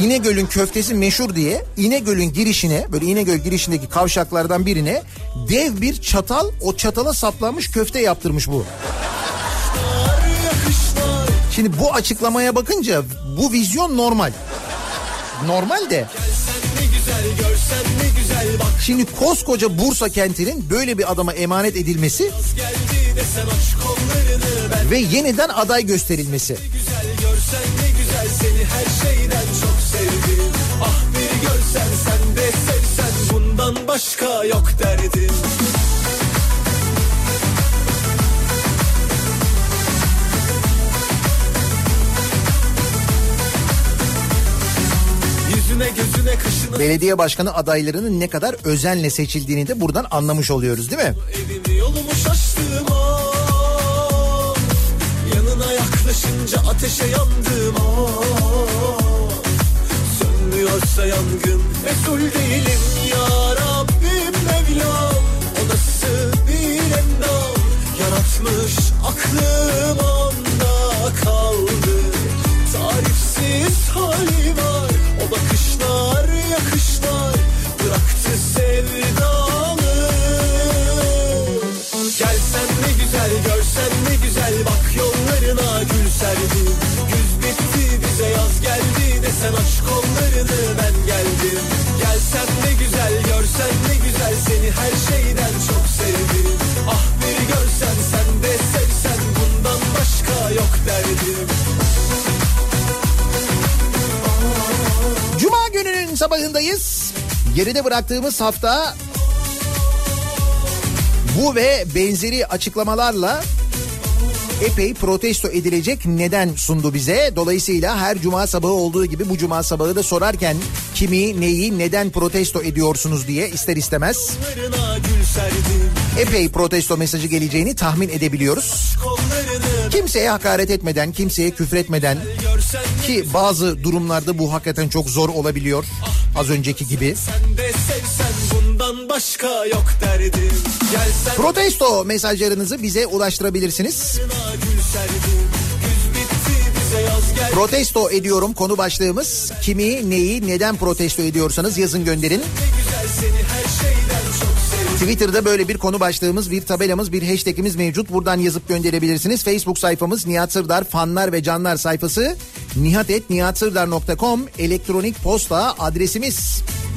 İnegöl'ün köftesi meşhur diye İnegöl'ün girişine böyle İnegöl girişindeki kavşaklardan birine dev bir çatal o çatala saplanmış köfte yaptırmış bu. Şimdi bu açıklamaya bakınca bu vizyon normal. Normal de. Şimdi koskoca Bursa kentinin böyle bir adama emanet edilmesi ve yeniden aday gösterilmesi. Bundan başka yok derdim Yüzüne gözüne kaşına Belediye başkanı adaylarının ne kadar özenle seçildiğini de buradan anlamış oluyoruz değil mi? evimi yolumu ah. Yanına yaklaşınca ateşe yandım ah. Sönmüyorsa yangın Mesul değilim ya Rabbim Mevlam O nasıl bir endam Yaratmış aklım onda kaldı. Tarifsiz hali var. O bakışlar yakışlar Bıraktı sevdalı. Gelsen ne güzel görsen ne güzel. Bak yollarına gül serdim Güz bitti bize yaz geldi. Desen aç kollarını ben geldim. Gelsen Her şeyden çok sevdim Ah bir görsen sen de sevsen Bundan başka yok derdim Cuma gününün sabahındayız. Geride bıraktığımız hafta bu ve benzeri açıklamalarla epey protesto edilecek neden sundu bize. Dolayısıyla her cuma sabahı olduğu gibi bu cuma sabahı da sorarken kimi, neyi, neden protesto ediyorsunuz diye ister istemez epey protesto mesajı geleceğini tahmin edebiliyoruz. Kimseye hakaret etmeden, kimseye küfretmeden ki bazı durumlarda bu hakikaten çok zor olabiliyor. Az önceki gibi. Sen de sevsen başka yok derdim Gelsen Protesto mesajlarınızı bize ulaştırabilirsiniz. Protesto ediyorum konu başlığımız. Kimi, neyi, neden protesto ediyorsanız yazın gönderin. Twitter'da böyle bir konu başlığımız, bir tabelamız, bir hashtagimiz mevcut. Buradan yazıp gönderebilirsiniz. Facebook sayfamız Nihat Sırdar fanlar ve canlar sayfası nihatetnihatsırdar.com elektronik posta adresimiz. Gelsen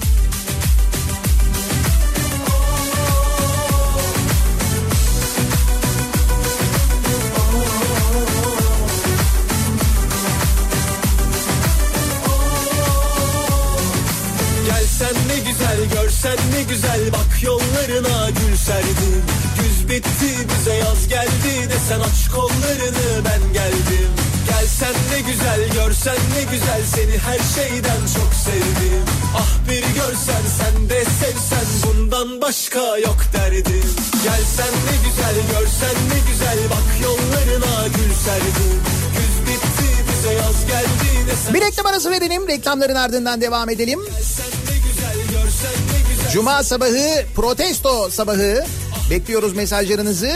görsen ne güzel bak yollarına gül serdim Güz bitti bize yaz geldi desen aç kollarını ben geldim Gelsen ne güzel görsen ne güzel seni her şeyden çok sevdim Ah bir görsen sen de sevsen bundan başka yok derdim Gelsen ne güzel görsen ne güzel bak yollarına gül serdim Güz bitti bize yaz geldi desen Bir reklam arası verelim. Reklamların ardından devam edelim. sen ne güzel görsen Cuma sabahı protesto sabahı. Bekliyoruz mesajlarınızı.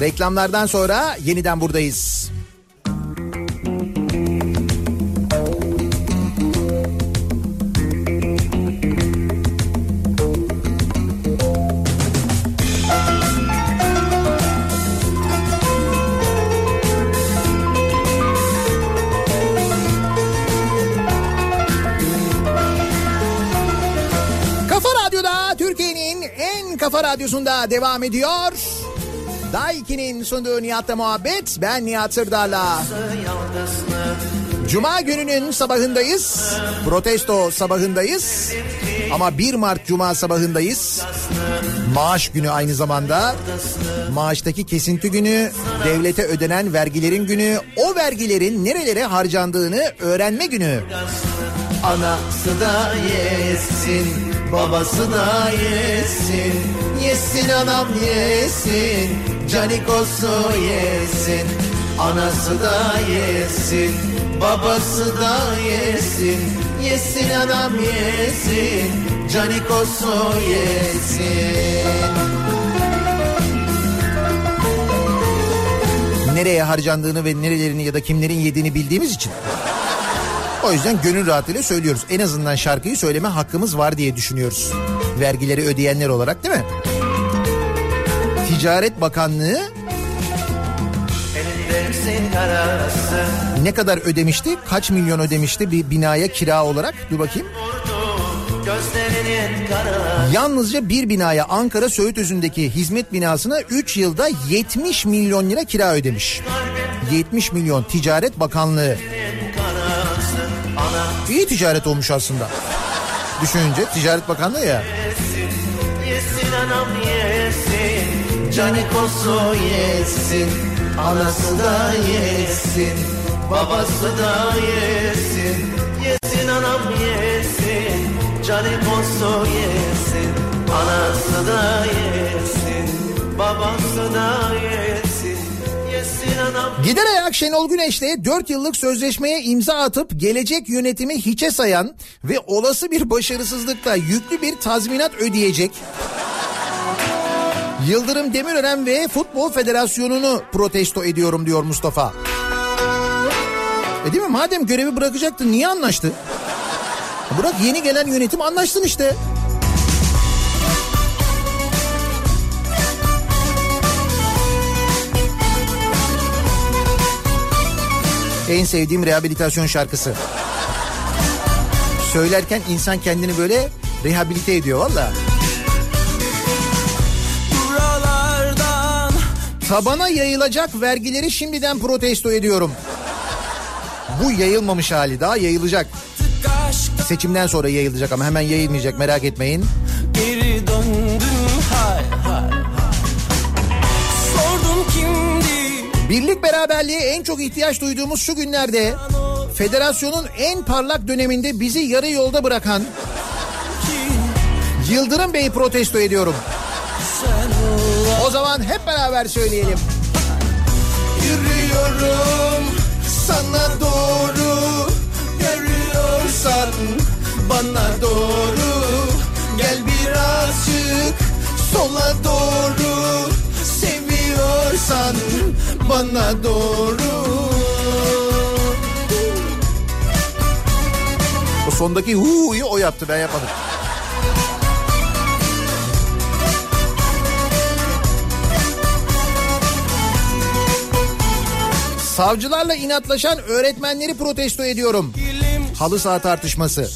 Reklamlardan sonra yeniden buradayız. Radyosunda devam ediyor. Daiki'nin sunduğu Nihat'la muhabbet. Ben Nihat Sırdar'la. Cuma gününün sabahındayız. Protesto sabahındayız. Ama 1 Mart Cuma sabahındayız. Maaş günü aynı zamanda. Maaştaki kesinti günü, devlete ödenen vergilerin günü, o vergilerin nerelere harcandığını öğrenme günü. Anası da yesin, babası da yesin. Yesin anam yesin, canikosu yesin. Anası da yesin, babası da yesin. Yesin anam yesin, canikosu yesin. nereye harcandığını ve nerelerini ya da kimlerin yediğini bildiğimiz için. O yüzden gönül rahatlığıyla söylüyoruz. En azından şarkıyı söyleme hakkımız var diye düşünüyoruz. Vergileri ödeyenler olarak değil mi? Ticaret Bakanlığı ne kadar ödemişti? Kaç milyon ödemişti bir binaya kira olarak? Dur bakayım. Yalnızca bir binaya Ankara Söğütözü'ndeki hizmet binasına 3 yılda 70 milyon lira kira ödemiş. 70 milyon Ticaret Bakanlığı. İyi ticaret olmuş aslında. Düşününce Ticaret Bakanlığı ya. Yesin anam yesin Canikosu yesin Anası da yesin Babası da yesin Yesin anam yesin Canikosu yesin Anası da yesin Babası da yesin anam Gider ayak Şenol Güneş'le 4 yıllık sözleşmeye imza atıp gelecek yönetimi hiçe sayan ve olası bir başarısızlıkta yüklü bir tazminat ödeyecek. Yıldırım Demirören ve Futbol Federasyonu'nu protesto ediyorum diyor Mustafa. E değil mi? Madem görevi bırakacaktı niye anlaştı? Bırak yeni gelen yönetim anlaşsın işte. En sevdiğim rehabilitasyon şarkısı. Söylerken insan kendini böyle rehabilite ediyor valla. Tabana yayılacak vergileri şimdiden protesto ediyorum. Bu yayılmamış hali daha yayılacak. Seçimden sonra yayılacak ama hemen yayılmayacak merak etmeyin. Birlik beraberliğe en çok ihtiyaç duyduğumuz şu günlerde federasyonun en parlak döneminde bizi yarı yolda bırakan Yıldırım Bey'i protesto ediyorum. O zaman hep beraber söyleyelim. Yürüyorum sana doğru Görüyorsan bana doğru Gel birazcık sola doğru geliyorsan bana doğru O sondaki hu'yu o yaptı ben yapmadım. Savcılarla inatlaşan öğretmenleri protesto ediyorum. Halı saha tartışması.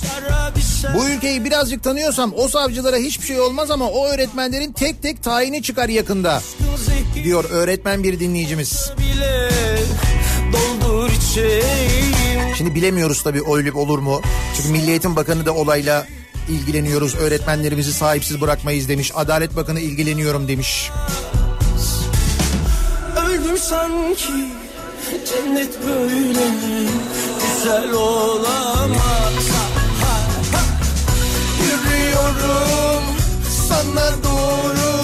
Bu ülkeyi birazcık tanıyorsam o savcılara hiçbir şey olmaz ama o öğretmenlerin tek tek tayini çıkar yakında. Diyor öğretmen bir dinleyicimiz. Şimdi bilemiyoruz tabii öyle olur mu? Çünkü Milli Eğitim Bakanı da olayla ilgileniyoruz. Öğretmenlerimizi sahipsiz bırakmayız demiş. Adalet Bakanı ilgileniyorum demiş. Öldüm sanki cennet böyle güzel olamaz Ha, ha. Yürüyorum sana doğru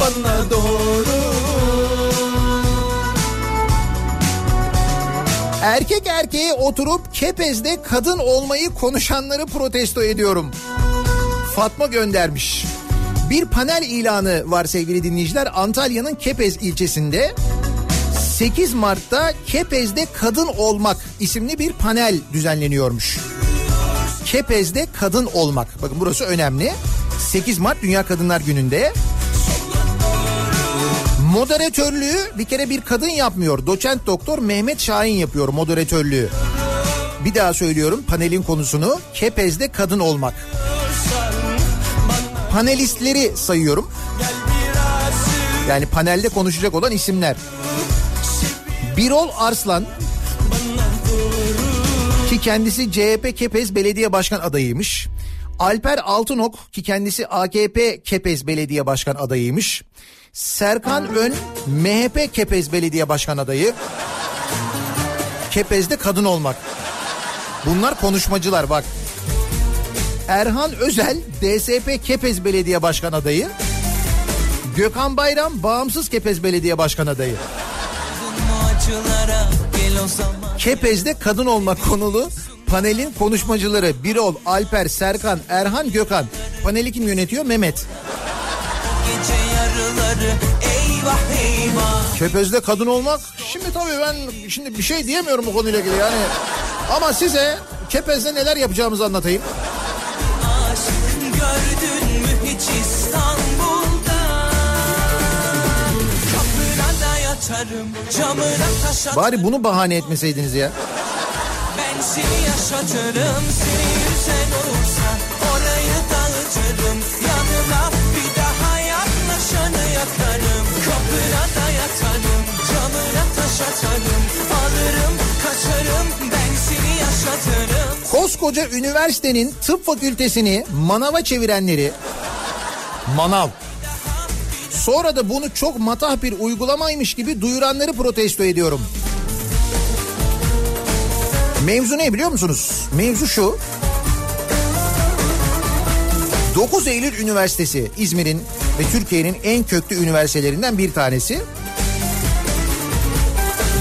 bana doğru Erkek erkeğe oturup kepezde kadın olmayı konuşanları protesto ediyorum. Fatma göndermiş. Bir panel ilanı var sevgili dinleyiciler. Antalya'nın Kepez ilçesinde 8 Mart'ta Kepez'de Kadın Olmak isimli bir panel düzenleniyormuş. Kepez'de Kadın Olmak. Bakın burası önemli. 8 Mart Dünya Kadınlar Günü'nde Moderatörlüğü bir kere bir kadın yapmıyor. Doçent doktor Mehmet Şahin yapıyor moderatörlüğü. Bir daha söylüyorum panelin konusunu Kepez'de kadın olmak. Panelistleri sayıyorum. Yani panelde konuşacak olan isimler. Birol Arslan ki kendisi CHP Kepez Belediye Başkan adayıymış. Alper Altınok ki kendisi AKP Kepez Belediye Başkan adayıymış. Serkan Ön MHP Kepez Belediye Başkan adayı. Kepez'de kadın olmak. Bunlar konuşmacılar bak. Erhan Özel DSP Kepez Belediye Başkan adayı. Gökhan Bayram Bağımsız Kepez Belediye Başkan adayı. Kepez'de kadın olmak konulu panelin konuşmacıları Birol, Alper, Serkan, Erhan, Gökhan. Paneli kim yönetiyor? Mehmet. yarıları eyvah eyvah Kepez'de kadın olmak. Şimdi tabii ben şimdi bir şey diyemiyorum bu konuyla ilgili yani. Ama size Kepez'de neler yapacağımızı anlatayım. aşk gördün camına taş atarım. Bari bunu bahane etmeseydiniz ya. ben seni yaşatırım seni yüzen olursa orayı dağıtırım. Yanına bir daha yaklaşanı yakarım. Kapına da yatarım camına taş atarım. Alırım kaçarım ben seni yaşatırım. Koskoca üniversitenin tıp fakültesini manava çevirenleri. Manav. Sonra da bunu çok matah bir uygulamaymış gibi duyuranları protesto ediyorum. Mevzu ne biliyor musunuz? Mevzu şu. 9 Eylül Üniversitesi İzmir'in ve Türkiye'nin en köklü üniversitelerinden bir tanesi.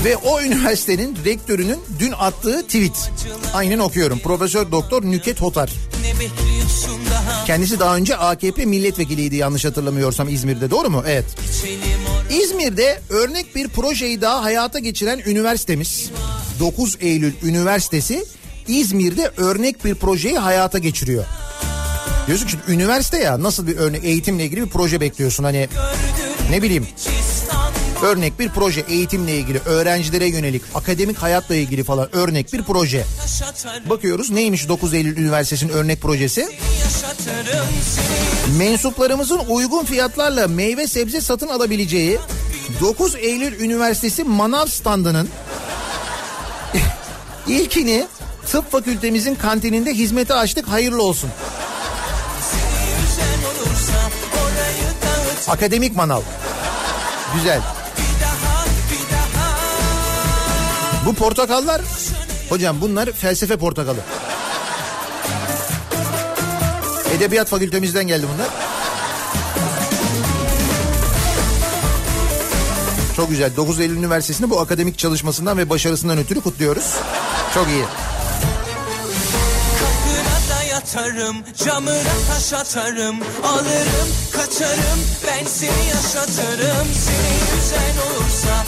Ve o üniversitenin rektörünün dün attığı tweet. Aynen okuyorum. Profesör Doktor Nüket Hotar. ne Kendisi daha önce AKP milletvekiliydi yanlış hatırlamıyorsam İzmir'de doğru mu? Evet. İzmir'de örnek bir projeyi daha hayata geçiren üniversitemiz 9 Eylül Üniversitesi İzmir'de örnek bir projeyi hayata geçiriyor. Diyorsun ki üniversite ya nasıl bir örnek eğitimle ilgili bir proje bekliyorsun hani ne bileyim örnek bir proje eğitimle ilgili öğrencilere yönelik akademik hayatla ilgili falan örnek bir proje. Bakıyoruz neymiş 9 Eylül Üniversitesi'nin örnek projesi? Mensuplarımızın uygun fiyatlarla meyve sebze satın alabileceği 9 Eylül Üniversitesi manav standının ilkini tıp fakültemizin kantininde hizmete açtık hayırlı olsun. Akademik manav. Güzel. Bu portakallar hocam bunlar felsefe portakalı. Edebiyat fakültemizden geldi bunlar. Çok güzel. 9 Eylül Üniversitesi'nde bu akademik çalışmasından ve başarısından ötürü kutluyoruz. Çok iyi. Yatarım camına taş atarım alırım kaçarım ben seni yaşatırım seni yüzen olursa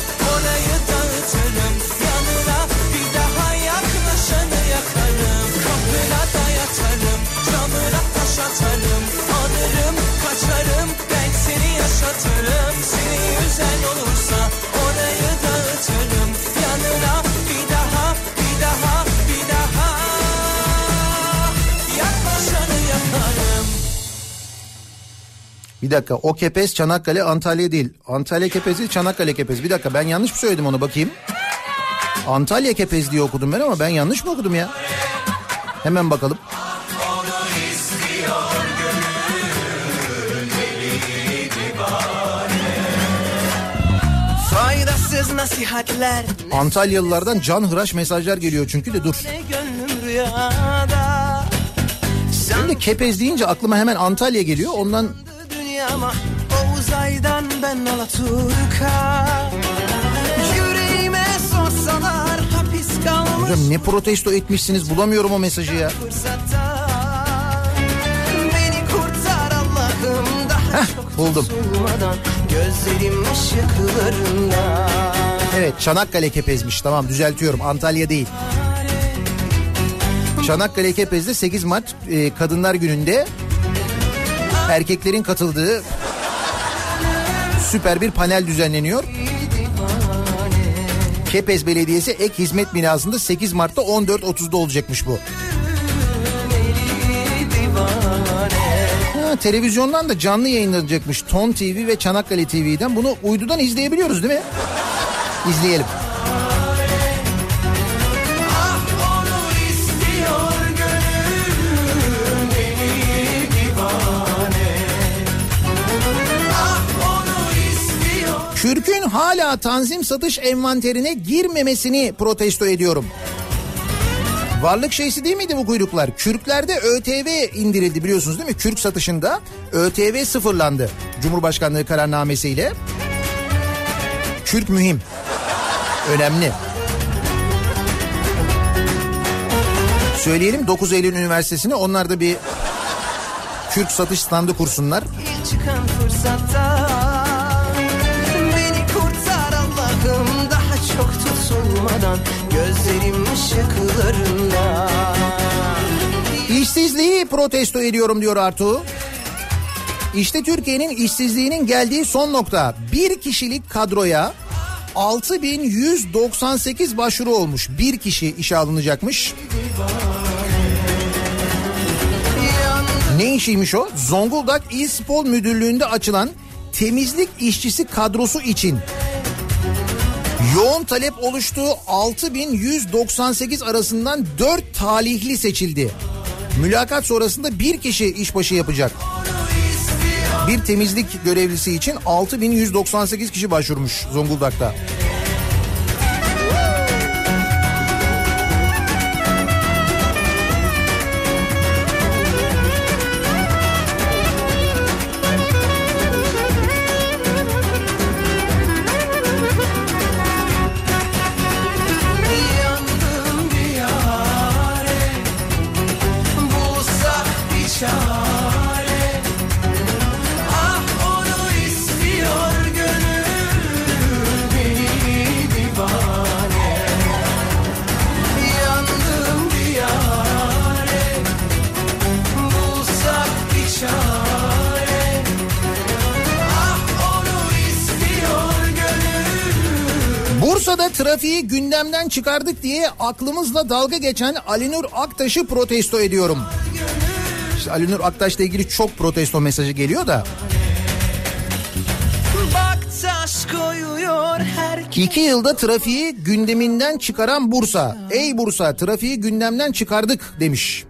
Alırım kaçarım ben seni yaşatırım Seni üzen olursa orayı dağıtırım Yanına bir daha bir daha bir daha Yaklaşanı yakarım Bir dakika o kepez Çanakkale Antalya değil. Antalya kepez değil Çanakkale kepez. Bir dakika ben yanlış mı söyledim onu bakayım. Antalya kepez diye okudum ben ama ben yanlış mı okudum ya? Hemen bakalım. Nasihatler Antalyalılardan can hıraş mesajlar geliyor çünkü de dur. de kepez deyince aklıma hemen Antalya geliyor. Ondan dünyama o uzaydan ben Alaturka Yüreğime sorsalar hapis kalmış hocam ne protesto etmişsiniz bulamıyorum o mesajı ya. çok buldum. Gözlerim ışıklarında Evet Çanakkale kepezmiş tamam düzeltiyorum Antalya değil. Çanakkale Kepez'de 8 Mart e, Kadınlar Günü'nde erkeklerin katıldığı süper bir panel düzenleniyor. Kepez Belediyesi ek hizmet binasında 8 Mart'ta 14.30'da olacakmış bu. Ha, televizyondan da canlı yayınlanacakmış. Ton TV ve Çanakkale TV'den. Bunu uydudan izleyebiliyoruz değil mi? İzleyelim. Kürkün hala tanzim satış envanterine girmemesini protesto ediyorum. Varlık şeysi değil miydi bu kuyruklar? Kürklerde ÖTV indirildi biliyorsunuz değil mi? Kürk satışında ÖTV sıfırlandı. Cumhurbaşkanlığı kararnamesiyle. Kürk mühim. Önemli. Söyleyelim 9 Eylül Üniversitesi'ne onlar da bir kürk satış standı kursunlar. İşsizliği protesto ediyorum diyor Artu. İşte Türkiye'nin işsizliğinin geldiği son nokta. Bir kişilik kadroya 6198 başvuru olmuş. Bir kişi işe alınacakmış. Ne işiymiş o? Zonguldak İl Spor Müdürlüğü'nde açılan temizlik işçisi kadrosu için yoğun talep oluştuğu 6198 arasından 4 talihli seçildi. Mülakat sonrasında bir kişi işbaşı yapacak. Bir temizlik görevlisi için 6198 kişi başvurmuş Zonguldak'ta. Çıkardık diye aklımızla dalga geçen Alinur Aktaş'ı protesto ediyorum. İşte Alinur Aktaş'la ilgili çok protesto mesajı geliyor da. İki yılda trafiği gündeminden çıkaran Bursa. Ey Bursa trafiği gündemden çıkardık demiş.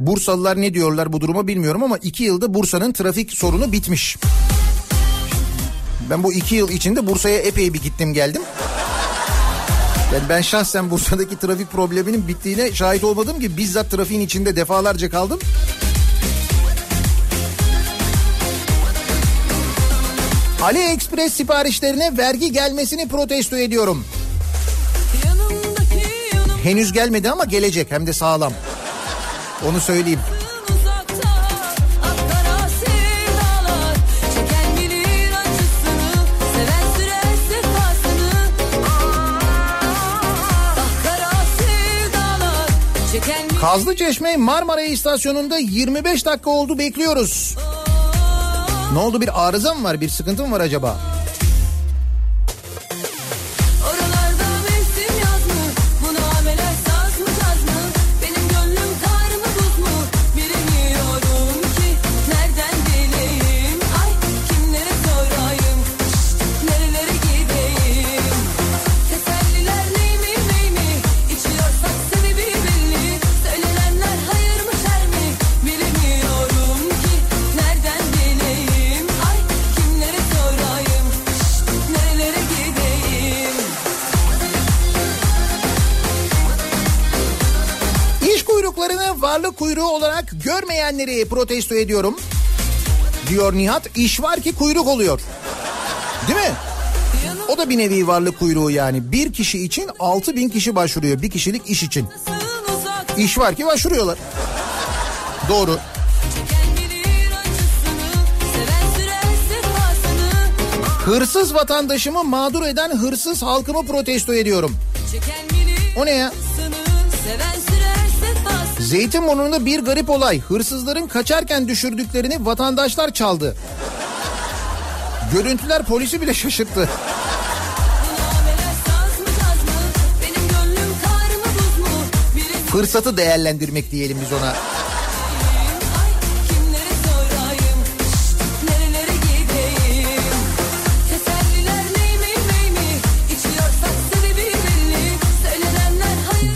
Bursalılar ne diyorlar bu duruma bilmiyorum ama iki yılda Bursa'nın trafik sorunu bitmiş. Ben bu iki yıl içinde Bursa'ya epey bir gittim geldim. Yani ben şahsen Bursa'daki trafik probleminin bittiğine şahit olmadım ki bizzat trafiğin içinde defalarca kaldım. AliExpress siparişlerine vergi gelmesini protesto ediyorum. Yanımdaki yanım Henüz gelmedi ama gelecek hem de sağlam. Onu söyleyeyim. Kazlı Çeşme Marmara istasyonunda 25 dakika oldu bekliyoruz. Ne oldu bir arıza mı var bir sıkıntı mı var acaba? Kuyruklarını varlık kuyruğu olarak görmeyenleri protesto ediyorum. Diyor Nihat. İş var ki kuyruk oluyor. Değil mi? O da bir nevi varlık kuyruğu yani. Bir kişi için altı bin kişi başvuruyor. Bir kişilik iş için. İş var ki başvuruyorlar. Doğru. Hırsız vatandaşımı mağdur eden hırsız halkımı protesto ediyorum. O ne ya? Seven Zeytinburnu'nda bir garip olay. Hırsızların kaçarken düşürdüklerini vatandaşlar çaldı. Görüntüler polisi bile şaşırttı. Fırsatı değerlendirmek diyelim biz ona.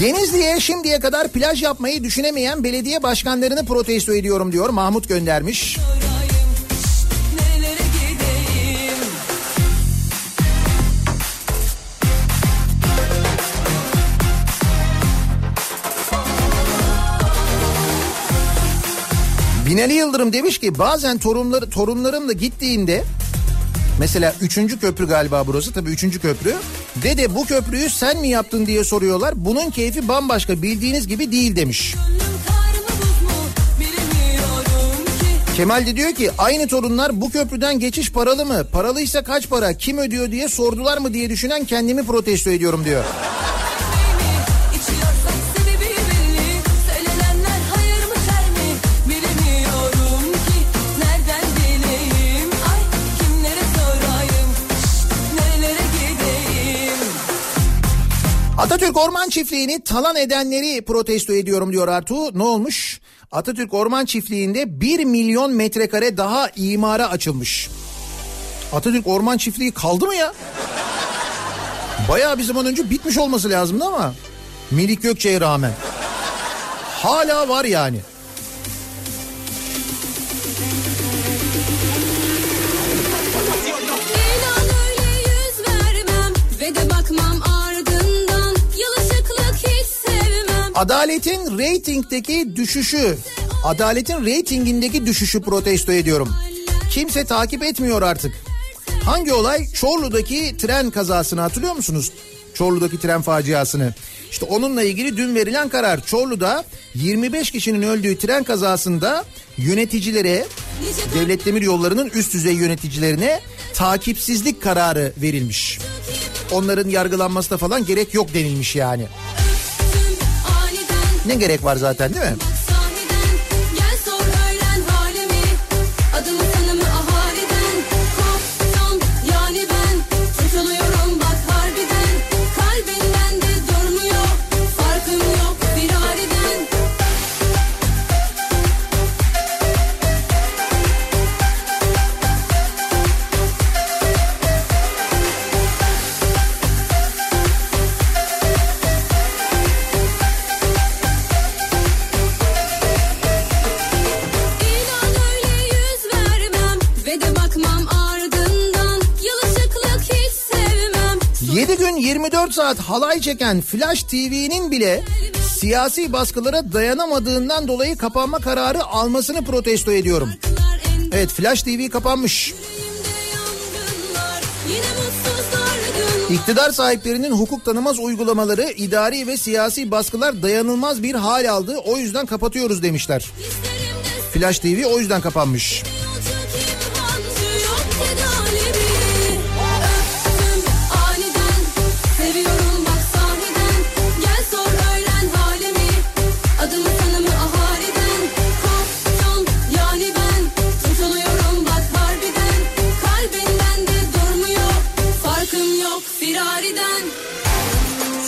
Denizli'ye şimdiye kadar plaj yapmayı düşünemeyen belediye başkanlarını protesto ediyorum diyor. Mahmut göndermiş. Binali Yıldırım demiş ki bazen torunlar, torunlarımla gittiğinde mesela üçüncü köprü galiba burası tabii üçüncü köprü. Dede bu köprüyü sen mi yaptın diye soruyorlar. Bunun keyfi bambaşka bildiğiniz gibi değil demiş. Kemal de diyor ki aynı torunlar bu köprüden geçiş paralı mı? Paralıysa kaç para? Kim ödüyor diye sordular mı diye düşünen kendimi protesto ediyorum diyor. Atatürk Orman Çiftliği'ni talan edenleri protesto ediyorum diyor Artu. Ne olmuş? Atatürk Orman Çiftliği'nde 1 milyon metrekare daha imara açılmış. Atatürk Orman Çiftliği kaldı mı ya? Bayağı bir zaman önce bitmiş olması lazımdı ama. Melik Gökçe'ye rağmen. Hala var yani. Adaletin reytingdeki düşüşü, adaletin reytingindeki düşüşü protesto ediyorum. Kimse takip etmiyor artık. Hangi olay? Çorlu'daki tren kazasını hatırlıyor musunuz? Çorlu'daki tren faciasını. İşte onunla ilgili dün verilen karar. Çorlu'da 25 kişinin öldüğü tren kazasında yöneticilere, devlet demir yollarının üst düzey yöneticilerine takipsizlik kararı verilmiş. Onların yargılanmasına falan gerek yok denilmiş yani. Ne gerek var zaten değil mi? 24 saat halay çeken Flash TV'nin bile siyasi baskılara dayanamadığından dolayı kapanma kararı almasını protesto ediyorum. Evet Flash TV kapanmış. İktidar sahiplerinin hukuk tanımaz uygulamaları, idari ve siyasi baskılar dayanılmaz bir hal aldı. O yüzden kapatıyoruz demişler. Flash TV o yüzden kapanmış.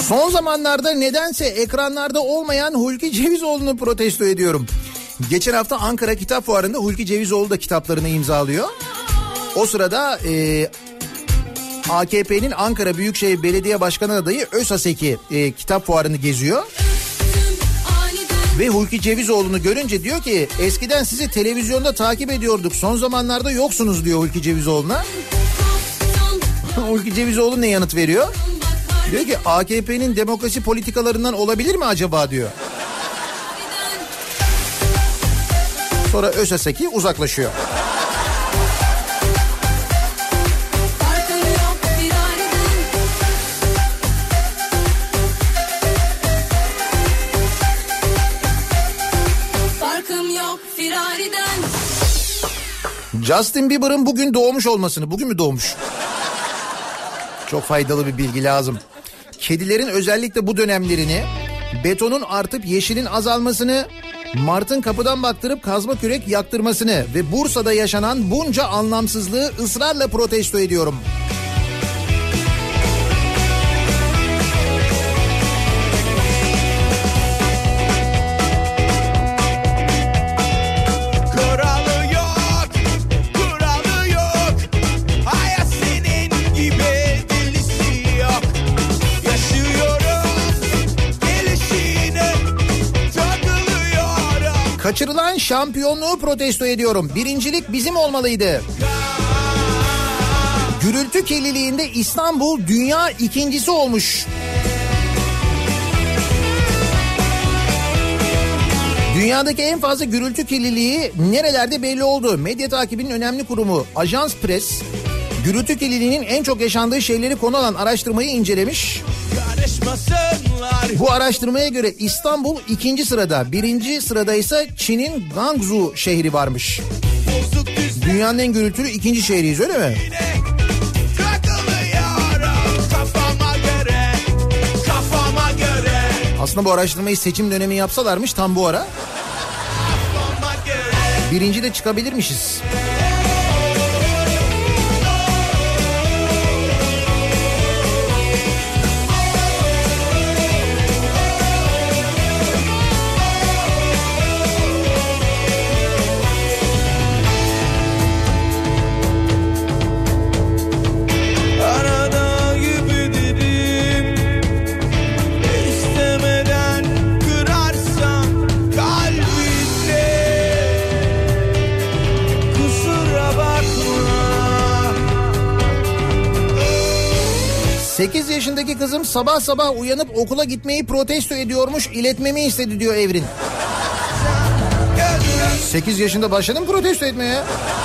Son zamanlarda nedense ekranlarda olmayan Hulki Cevizoğlu'nu protesto ediyorum. Geçen hafta Ankara Kitap Fuarı'nda Hulki Cevizoğlu da kitaplarını imzalıyor. O sırada e, AKP'nin Ankara Büyükşehir Belediye Başkanı adayı Özaseki e, kitap fuarını geziyor. Ve Hulki Cevizoğlu'nu görünce diyor ki eskiden sizi televizyonda takip ediyorduk son zamanlarda yoksunuz diyor Hulki Cevizoğlu'na. Hulki Cevizoğlu ne yanıt veriyor? Diyor ki AKP'nin demokrasi politikalarından olabilir mi acaba diyor. Sonra Özaseki uzaklaşıyor. Farkım yok firariden Farkım yok firariden Justin Bieber'ın bugün doğmuş olmasını, bugün mü doğmuş? Çok faydalı bir bilgi lazım. Kedilerin özellikle bu dönemlerini, betonun artıp yeşilin azalmasını, Mart'ın kapıdan baktırıp kazma kürek yaktırmasını ve Bursa'da yaşanan bunca anlamsızlığı ısrarla protesto ediyorum. Kaçırılan şampiyonluğu protesto ediyorum. Birincilik bizim olmalıydı. Gürültü kirliliğinde İstanbul dünya ikincisi olmuş. Dünyadaki en fazla gürültü kirliliği nerelerde belli oldu. Medya takibinin önemli kurumu Ajans Press, gürültü kirliliğinin en çok yaşandığı şeyleri konu alan araştırmayı incelemiş. Bu araştırmaya göre İstanbul ikinci sırada, birinci sırada ise Çin'in Guangzhou şehri varmış. Dünyanın en gürültülü ikinci şehriyiz öyle mi? Aslında bu araştırmayı seçim dönemi yapsalarmış tam bu ara. Birinci de çıkabilirmişiz. Kızım sabah sabah uyanıp okula gitmeyi protesto ediyormuş iletmemi istedi diyor Evrin. 8 yaşında başladın protesto etmeye. Kusura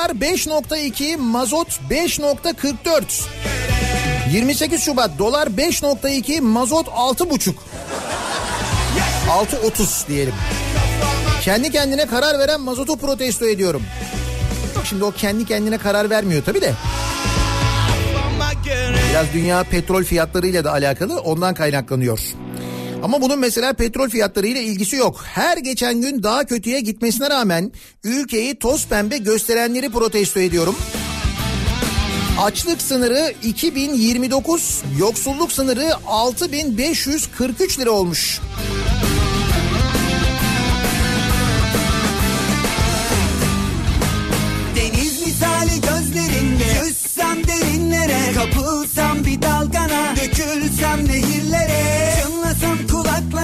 dolar 5.2 mazot 5.44. 28 Şubat dolar 5.2 mazot 6.5. 6.30 diyelim. Kendi kendine karar veren mazotu protesto ediyorum. Şimdi o kendi kendine karar vermiyor tabii de. Biraz dünya petrol fiyatlarıyla da alakalı ondan kaynaklanıyor. Ama bunun mesela petrol fiyatlarıyla ilgisi yok. Her geçen gün daha kötüye gitmesine rağmen ülkeyi toz pembe gösterenleri protesto ediyorum. Açlık sınırı 2029, yoksulluk sınırı 6543 lira olmuş. Deniz misali gözlerinde Yüzsem derinlere Kapılsam bir dalgana Dökülsem nehirlere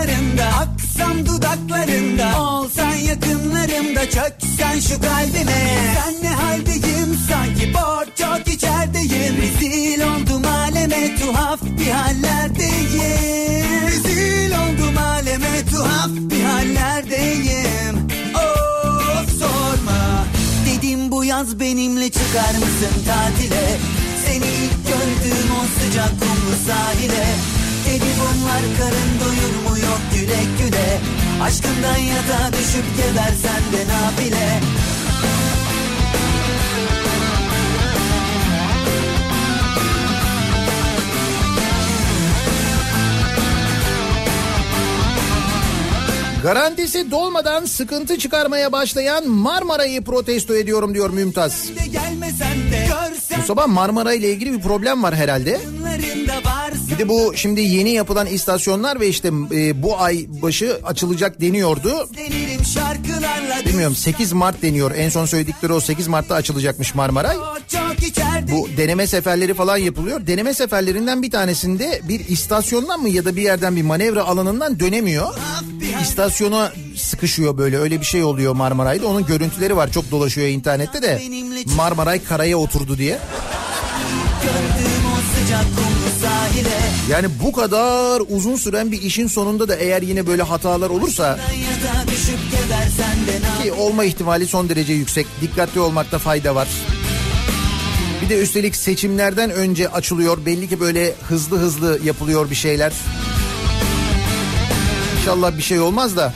kulaklarında Aksam dudaklarında Olsan yakınlarımda Çöksen şu kalbime. Sen ne haldeyim sanki borç çok içerideyim. Rezil oldum aleme tuhaf bir hallerdeyim. Rezil oldum aleme tuhaf bir hallerdeyim. Of sorma. Dedim bu yaz benimle çıkar mısın tatile? Seni ilk gördüğüm o sıcak kumlu sahile Dedi bunlar karın doyur mu yok güle güle Aşkından yatağa düşüp gebersen de nafile Garantisi dolmadan sıkıntı çıkarmaya başlayan Marmara'yı protesto ediyorum diyor Mümtaz. Bu sabah Marmara ile ilgili bir problem var herhalde. Bir de bu şimdi yeni yapılan istasyonlar ve işte e, bu ay başı açılacak deniyordu. Bilmiyorum 8 Mart deniyor. En son söyledikleri o 8 Mart'ta açılacakmış Marmaray. İçerdi Bu deneme seferleri falan yapılıyor. Deneme seferlerinden bir tanesinde bir istasyondan mı ya da bir yerden bir manevra alanından dönemiyor. İstasyona sıkışıyor böyle öyle bir şey oluyor Marmaray'da. Onun görüntüleri var çok dolaşıyor internette de. Marmaray karaya oturdu diye. Yani bu kadar uzun süren bir işin sonunda da eğer yine böyle hatalar olursa ki olma ihtimali son derece yüksek. Dikkatli olmakta fayda var. Bir de üstelik seçimlerden önce açılıyor. Belli ki böyle hızlı hızlı yapılıyor bir şeyler. İnşallah bir şey olmaz da.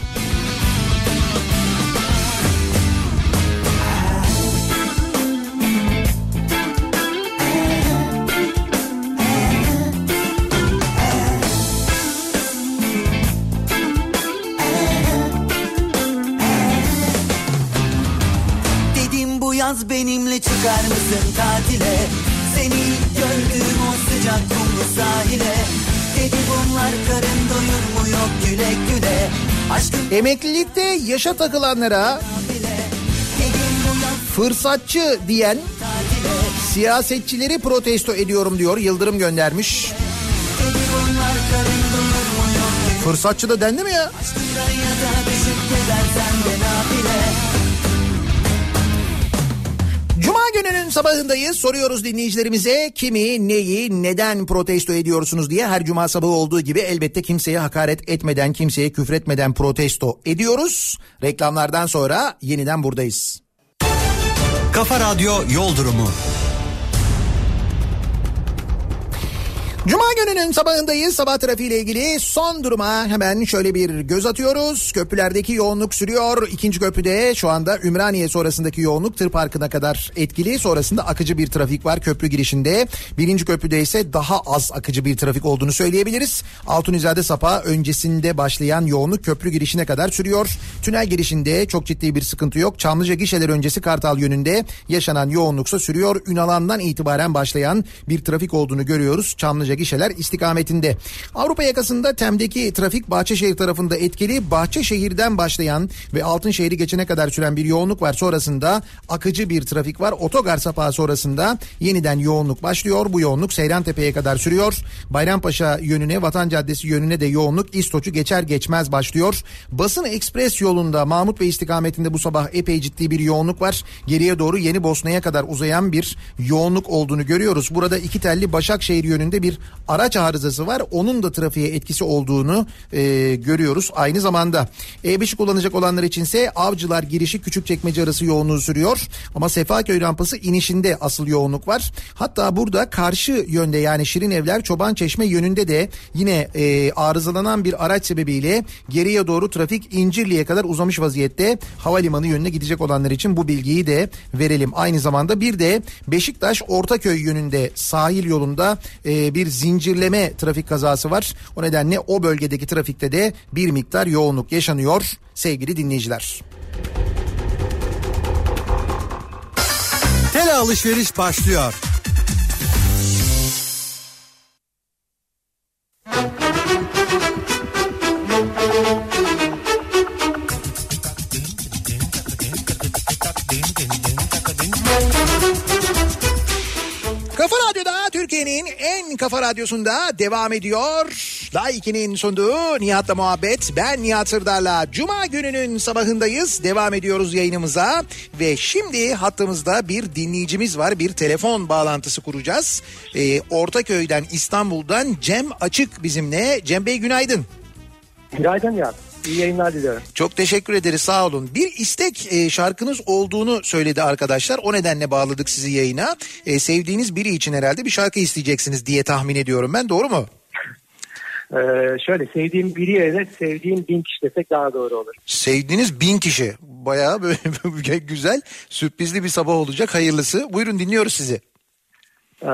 Mısın tatile Seni ilk gördüğüm o sıcak kumlu sahile Dedi bunlar karın doyur mu yok güle güle Aşkın Emeklilikte yaşa takılanlara fırsatçı diyen siyasetçileri protesto ediyorum diyor. Yıldırım göndermiş. Fırsatçı da dendi mi ya? Aşkından Gününün sabahındayız. Soruyoruz dinleyicilerimize kimi, neyi, neden protesto ediyorsunuz diye. Her cuma sabahı olduğu gibi elbette kimseye hakaret etmeden, kimseye küfretmeden protesto ediyoruz. Reklamlardan sonra yeniden buradayız. Kafa Radyo Yol Durumu. Cuma gününün sabahındayız. Sabah trafiğiyle ilgili son duruma hemen şöyle bir göz atıyoruz. Köprülerdeki yoğunluk sürüyor. İkinci köprüde şu anda Ümraniye sonrasındaki yoğunluk tır parkına kadar etkili. Sonrasında akıcı bir trafik var köprü girişinde. Birinci köprüde ise daha az akıcı bir trafik olduğunu söyleyebiliriz. Altunizade Sapa öncesinde başlayan yoğunluk köprü girişine kadar sürüyor. Tünel girişinde çok ciddi bir sıkıntı yok. Çamlıca gişeler öncesi Kartal yönünde yaşanan yoğunluksa sürüyor. Ünalan'dan itibaren başlayan bir trafik olduğunu görüyoruz. Çamlıca gişeler istikametinde. Avrupa yakasında Tem'deki trafik Bahçeşehir tarafında etkili. Bahçeşehir'den başlayan ve Altınşehir'i geçene kadar süren bir yoğunluk var. Sonrasında akıcı bir trafik var. Otogar sapağı sonrasında yeniden yoğunluk başlıyor. Bu yoğunluk Seyrantepe'ye kadar sürüyor. Bayrampaşa yönüne, Vatan Caddesi yönüne de yoğunluk İstoç'u geçer geçmez başlıyor. Basın Ekspres yolunda Mahmut Bey istikametinde bu sabah epey ciddi bir yoğunluk var. Geriye doğru Yeni Bosna'ya kadar uzayan bir yoğunluk olduğunu görüyoruz. Burada iki telli Başakşehir yönünde bir araç arızası var. Onun da trafiğe etkisi olduğunu e, görüyoruz. Aynı zamanda E5'i kullanacak olanlar içinse Avcılar girişi Küçükçekmece arası yoğunluğu sürüyor. Ama Sefaköy rampası inişinde asıl yoğunluk var. Hatta burada karşı yönde yani Şirin Evler Çoban Çeşme yönünde de yine e, arızalanan bir araç sebebiyle geriye doğru trafik İncirli'ye kadar uzamış vaziyette. Havalimanı yönüne gidecek olanlar için bu bilgiyi de verelim. Aynı zamanda bir de Beşiktaş Ortaköy yönünde sahil yolunda e, bir zincirleme trafik kazası var. O nedenle o bölgedeki trafikte de bir miktar yoğunluk yaşanıyor sevgili dinleyiciler. Tele alışveriş başlıyor. Kafa Türkiye'nin en kafa radyosunda devam ediyor. Daha 2'nin sunduğu Nihat'la muhabbet. Ben Nihat Sırdar'la Cuma gününün sabahındayız. Devam ediyoruz yayınımıza. Ve şimdi hattımızda bir dinleyicimiz var. Bir telefon bağlantısı kuracağız. Ee, Ortaköy'den İstanbul'dan Cem Açık bizimle. Cem Bey günaydın. Günaydın ya. İyi yayınlar diliyorum. Çok teşekkür ederiz sağ olun. Bir istek e, şarkınız olduğunu söyledi arkadaşlar. O nedenle bağladık sizi yayına. E, sevdiğiniz biri için herhalde bir şarkı isteyeceksiniz diye tahmin ediyorum ben doğru mu? Ee, şöyle sevdiğim biri yerine sevdiğim bin kişi desek daha doğru olur. Sevdiğiniz bin kişi. Bayağı böyle güzel sürprizli bir sabah olacak hayırlısı. Buyurun dinliyoruz sizi. Ee,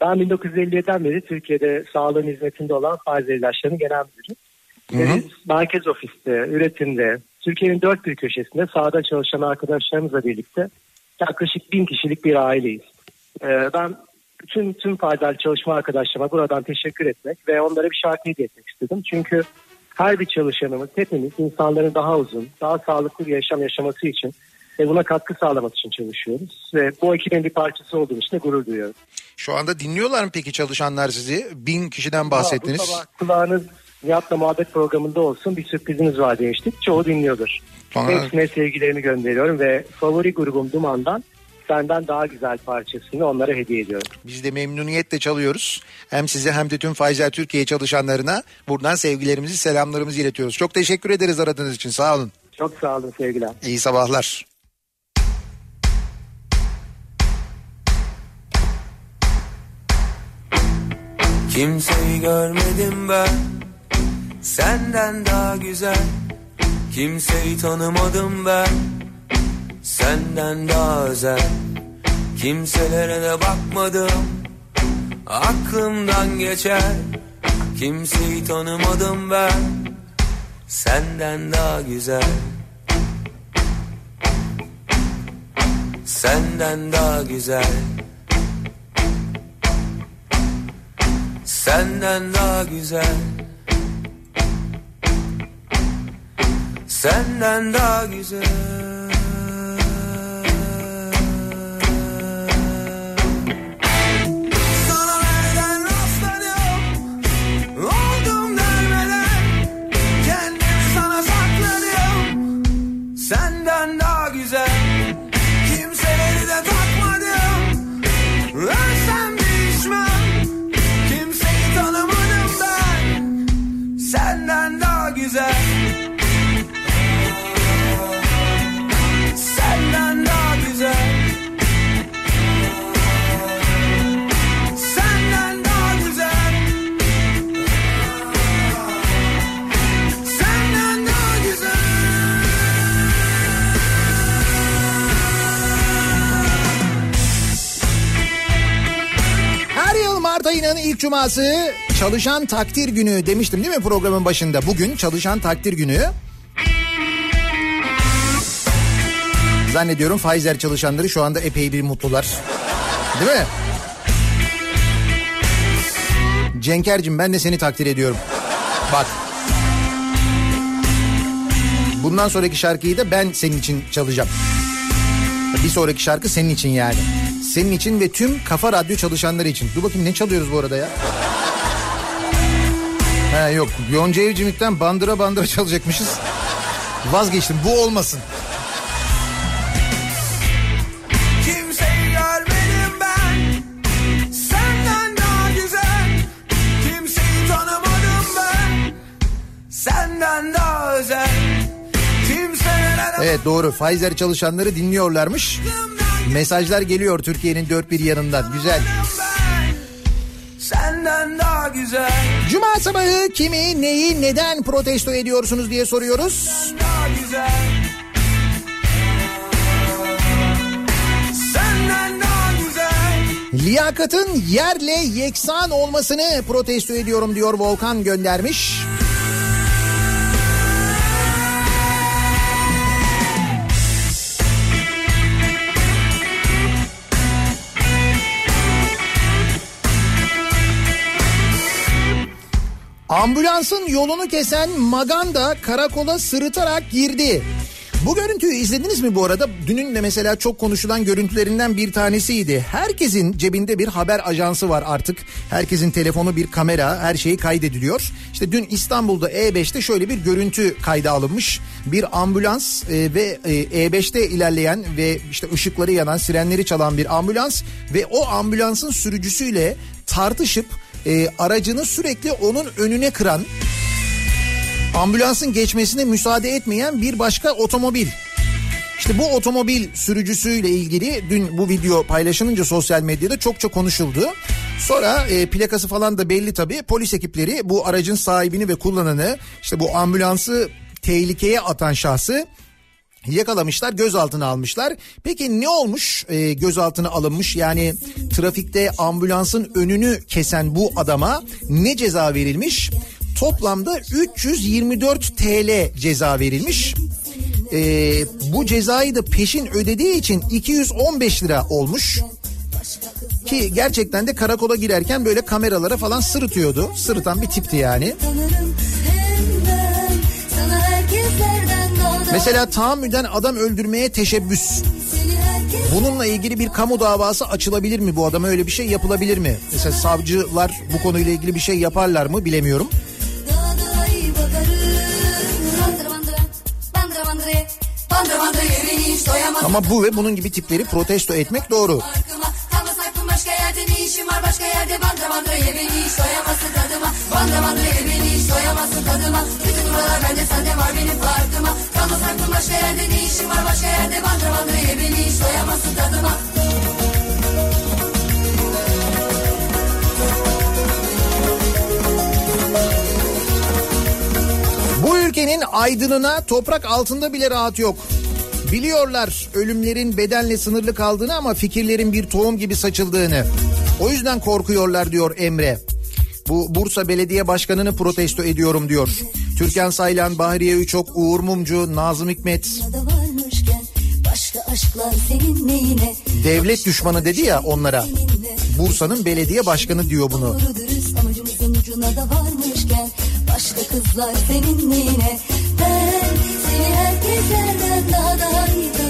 ben 1957'den beri Türkiye'de sağlığın hizmetinde olan Pfizer ilaçlarının genel müdürüyüm. Biz merkez ofiste, üretimde, Türkiye'nin dört bir köşesinde sahada çalışan arkadaşlarımızla birlikte yaklaşık bin kişilik bir aileyiz. Ee, ben bütün tüm faydalı çalışma arkadaşlarıma buradan teşekkür etmek ve onlara bir şarkı hediye etmek istedim. Çünkü her bir çalışanımız, hepimiz insanların daha uzun, daha sağlıklı bir yaşam yaşaması için ve buna katkı sağlamak için çalışıyoruz. Ve bu ekibin bir parçası olduğum için de gurur duyuyorum. Şu anda dinliyorlar mı peki çalışanlar sizi? Bin kişiden Bu bahsettiniz. sabah kulağınız Nihat'la muhabbet programında olsun bir sürprizimiz var demiştik. Çoğu dinliyordur. Aa. Hepsine sevgilerimi gönderiyorum ve favori grubum Duman'dan senden daha güzel parçasını onlara hediye ediyorum. Biz de memnuniyetle çalıyoruz. Hem size hem de tüm Pfizer Türkiye çalışanlarına buradan sevgilerimizi, selamlarımızı iletiyoruz. Çok teşekkür ederiz aradığınız için. Sağ olun. Çok sağ olun sevgiler. İyi sabahlar. Kimseyi görmedim ben Senden daha güzel. Kimseyi tanımadım ben. Senden daha özel. Kimselere de bakmadım. Aklımdan geçer. Kimseyi tanımadım ben. Senden daha güzel. Senden daha güzel. Senden daha güzel Senden daha güzel cuması çalışan takdir günü demiştim değil mi programın başında? Bugün çalışan takdir günü. Zannediyorum Pfizer çalışanları şu anda epey bir mutlular. Değil mi? Cenker'cim ben de seni takdir ediyorum. Bak. Bundan sonraki şarkıyı da ben senin için çalacağım. Bir sonraki şarkı senin için yani. Senin için ve tüm Kafa Radyo çalışanları için. Dur bakayım ne çalıyoruz bu arada ya? Ha yok Yonca Evcimik'ten bandıra bandıra çalacakmışız. Vazgeçtim bu olmasın. Evet doğru Pfizer çalışanları dinliyorlarmış. Mesajlar geliyor Türkiye'nin dört bir yanından. Güzel. Senden daha güzel Cuma sabahı kimi, neyi, neden protesto ediyorsunuz diye soruyoruz. Liyakatın yerle yeksan olmasını protesto ediyorum diyor Volkan göndermiş. Ambulansın yolunu kesen Maganda karakola sırıtarak girdi. Bu görüntüyü izlediniz mi bu arada? Dünün de mesela çok konuşulan görüntülerinden bir tanesiydi. Herkesin cebinde bir haber ajansı var artık. Herkesin telefonu bir kamera, her şeyi kaydediliyor. İşte dün İstanbul'da E5'te şöyle bir görüntü kayda alınmış. Bir ambulans e, ve e, E5'te ilerleyen ve işte ışıkları yanan, sirenleri çalan bir ambulans ve o ambulansın sürücüsüyle tartışıp e, aracını sürekli onun önüne kıran ambulansın geçmesine müsaade etmeyen bir başka otomobil. İşte bu otomobil sürücüsüyle ilgili dün bu video paylaşılınca sosyal medyada çokça konuşuldu. Sonra e, plakası falan da belli tabii. Polis ekipleri bu aracın sahibini ve kullananı işte bu ambulansı tehlikeye atan şahsı yakalamışlar gözaltına almışlar. Peki ne olmuş e, gözaltına alınmış yani trafikte ambulansın önünü kesen bu adama ne ceza verilmiş? Toplamda 324 TL ceza verilmiş. E, bu cezayı da peşin ödediği için 215 lira olmuş. Ki gerçekten de karakola girerken böyle kameralara falan sırıtıyordu. Sırıtan bir tipti yani. Tanırım Mesela tahammüden adam öldürmeye teşebbüs. Bununla ilgili bir kamu davası açılabilir mi bu adama öyle bir şey yapılabilir mi? Mesela savcılar bu konuyla ilgili bir şey yaparlar mı bilemiyorum. Ama bu ve bunun gibi tipleri protesto etmek doğru. Farkıma bandıra bandıra ye beni hiç doyamazsın tadıma. Bandıra bandıra ye beni hiç doyamazsın tadıma. Bütün buralar bende sende var benim farkıma. Kalmaz aklım başka yerde ne işim var başka yerde bandıra bandıra ye beni hiç doyamazsın tadıma. Bu ülkenin aydınına toprak altında bile rahat yok. Biliyorlar ölümlerin bedenle sınırlı kaldığını ama fikirlerin bir tohum gibi saçıldığını. O yüzden korkuyorlar diyor Emre. Bu Bursa Belediye Başkanı'nı protesto ediyorum diyor. Türkan Saylan, Bahriye Üçok, Uğur Mumcu, Nazım Hikmet. Devlet düşmanı dedi ya onlara. Bursa'nın belediye başkanı diyor bunu. Başka kızlar senin neyine? Ben seni herkeslerden daha da iyi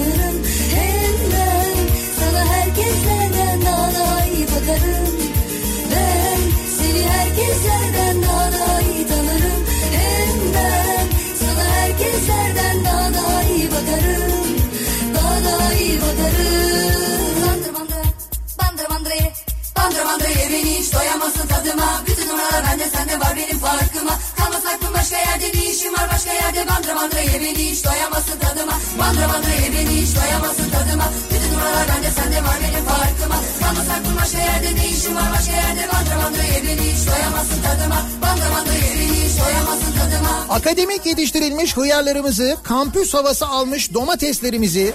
bakarım. Ben seni herkeslerden daha da iyi Bandır bandır ye beni hiç doyamazsın tadıma. Bütün numaralar bende sende var benim farkıma. Kalmaz aklım başka yerde ne işim var başka yerde. Bandır bandır ye beni hiç doyamazsın tadıma. Bandır bandır ye beni hiç doyamazsın tadıma. Bütün numaralar bende sende var benim farkıma. Kalmaz aklım başka yerde ne işim var başka yerde. Bandır bandır ye beni hiç doyamazsın tadıma. Bandır bandır ye beni hiç doyamazsın tadıma. Akademik yetiştirilmiş hıyarlarımızı, kampüs havası almış domateslerimizi,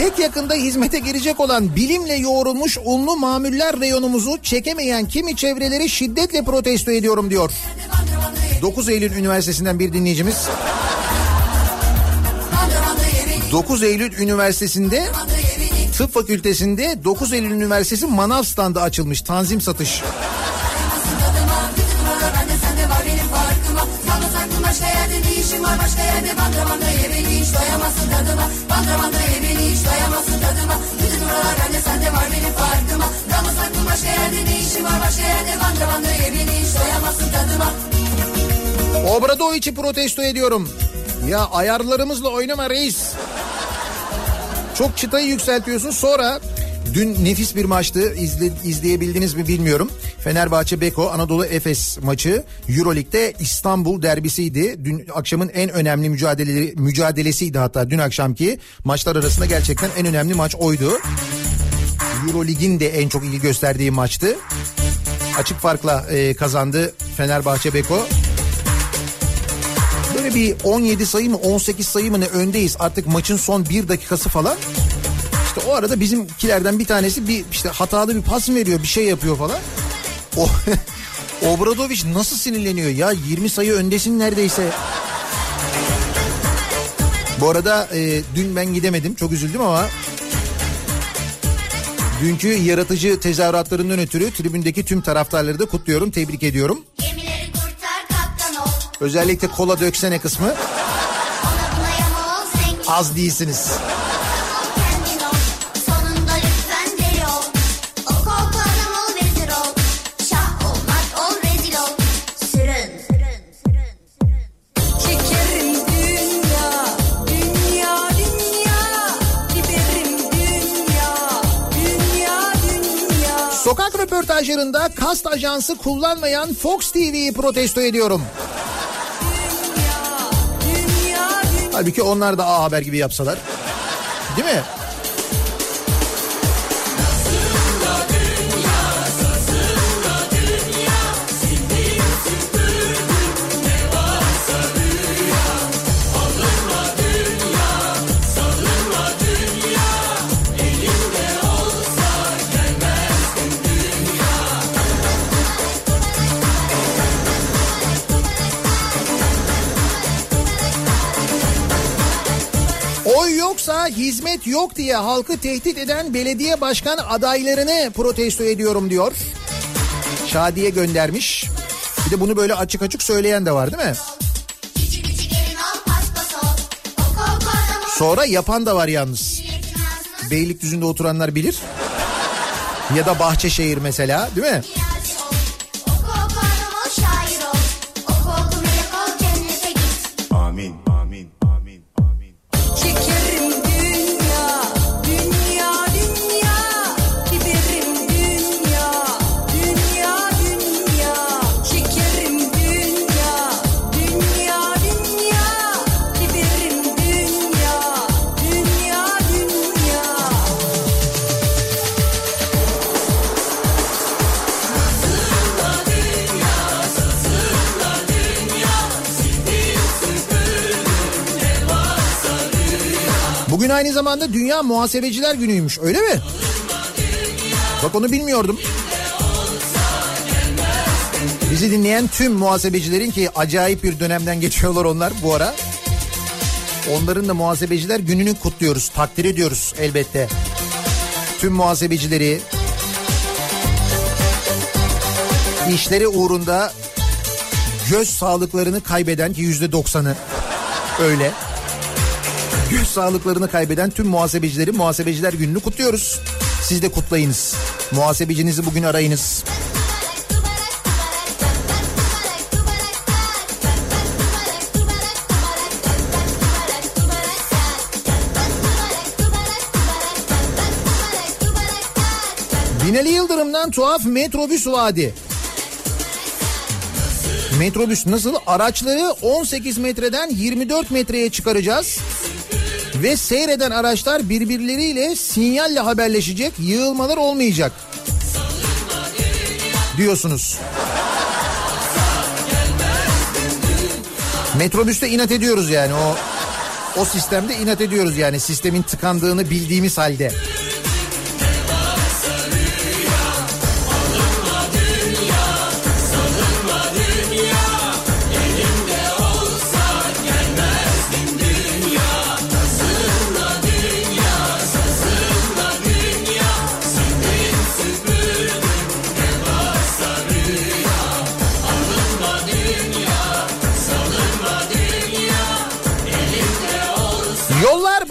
pek yakında hizmete girecek olan bilimle yoğrulmuş unlu mamuller reyonumuzu çekemeyen kimi çevreleri şiddetle protesto ediyorum diyor. 9 Eylül Üniversitesi'nden bir dinleyicimiz. 9 Eylül Üniversitesi'nde Tıp Fakültesi'nde 9 Eylül Üniversitesi manav standı açılmış tanzim satış. Başka yerde ne işim hiç doyamazsın tadıma. Ye beni hiç doyamazsın tadıma. Bütün buralar bende sende var benim farkıma. Kalmaz aklım başka yerde ne işim var başka yerde? Ye beni hiç doyamazsın tadıma. Obradoviç'i protesto ediyorum. Ya ayarlarımızla oynama reis. Çok çıtayı yükseltiyorsun sonra dün nefis bir maçtı İzle, izleyebildiniz mi bilmiyorum. Fenerbahçe Beko Anadolu Efes maçı Euroleague'de İstanbul derbisiydi. Dün akşamın en önemli mücadele, mücadelesiydi hatta dün akşamki maçlar arasında gerçekten en önemli maç oydu. Eurolig'in de en çok ilgi gösterdiği maçtı. Açık farkla e, kazandı Fenerbahçe Beko. Böyle bir 17 sayı mı 18 sayı mı ne öndeyiz artık maçın son bir dakikası falan. İşte o arada bizimkilerden bir tanesi bir işte hatalı bir pas veriyor bir şey yapıyor falan. O Obradoviç nasıl sinirleniyor ya 20 sayı öndesin neredeyse. Bu arada e, dün ben gidemedim çok üzüldüm ama dünkü yaratıcı tezahüratlarından ötürü tribündeki tüm taraftarları da kutluyorum tebrik ediyorum. Özellikle kola döksene kısmı az değilsiniz. stajlarında kast ajansı kullanmayan Fox TV'yi protesto ediyorum. Dünya, dünya, dünya. Halbuki onlar da A Haber gibi yapsalar. Değil mi? Yoksa hizmet yok diye halkı tehdit eden belediye başkan adaylarını protesto ediyorum diyor. Şadiye göndermiş. Bir de bunu böyle açık açık söyleyen de var değil mi? Sonra yapan da var yalnız. Beylikdüzü'nde oturanlar bilir. Ya da Bahçeşehir mesela değil mi? Zamanda Dünya Muhasebeciler Günü'ymüş öyle mi? Bak onu bilmiyordum. Bizi dinleyen tüm muhasebecilerin ki acayip bir dönemden geçiyorlar onlar bu ara. Onların da muhasebeciler gününü kutluyoruz, takdir ediyoruz elbette. Tüm muhasebecileri işleri uğrunda göz sağlıklarını kaybeden ki yüzde doksanı öyle. Sağlıklarını kaybeden tüm muhasebecileri muhasebeciler gününü kutluyoruz. Siz de kutlayınız. Muhasebecinizi bugün arayınız. Binali Yıldırım'dan tuhaf metrobüs vaadi. Metrobüs nasıl? Araçları 18 metreden 24 metreye çıkaracağız. Ve seyreden araçlar birbirleriyle sinyalle haberleşecek, yığılmalar olmayacak. Diyorsunuz. Metrobüste inat ediyoruz yani o o sistemde inat ediyoruz yani sistemin tıkandığını bildiğimiz halde.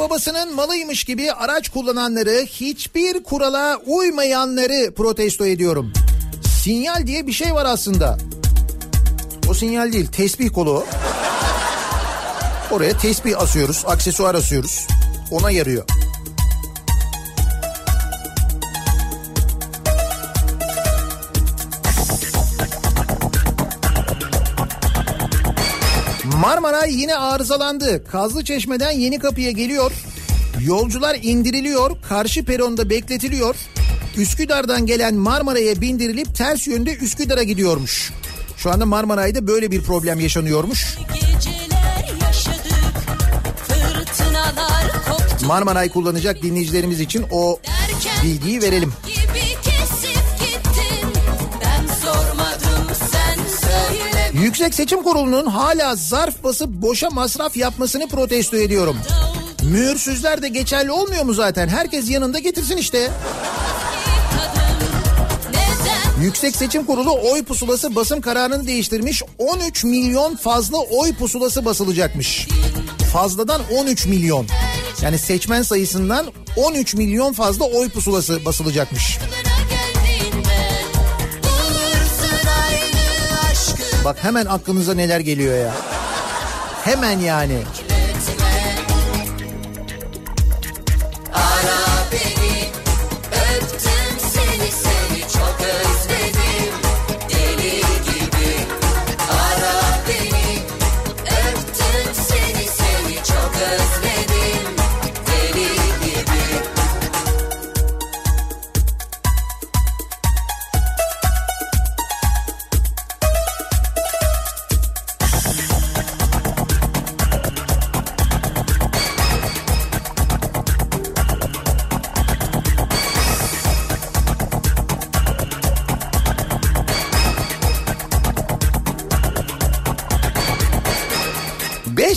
Babasının malıymış gibi araç kullananları hiçbir kurala uymayanları protesto ediyorum. Sinyal diye bir şey var aslında. O sinyal değil tesbih kolu. Oraya tesbih asıyoruz, aksesuar asıyoruz. Ona yarıyor. Marmaray yine arızalandı. Kazlı Çeşme'den Yeni Kapı'ya geliyor. Yolcular indiriliyor, karşı peronda bekletiliyor. Üsküdar'dan gelen Marmaray'a bindirilip ters yönde Üsküdar'a gidiyormuş. Şu anda Marmaray'da böyle bir problem yaşanıyormuş. Yaşadık, Marmaray kullanacak dinleyicilerimiz için o bilgiyi verelim. Yüksek Seçim Kurulu'nun hala zarf basıp boşa masraf yapmasını protesto ediyorum. Mühürsüzler de geçerli olmuyor mu zaten? Herkes yanında getirsin işte. Yüksek Seçim Kurulu oy pusulası basım kararını değiştirmiş. 13 milyon fazla oy pusulası basılacakmış. Fazladan 13 milyon. Yani seçmen sayısından 13 milyon fazla oy pusulası basılacakmış. geldiğinde Bak hemen aklınıza neler geliyor ya. Hemen yani.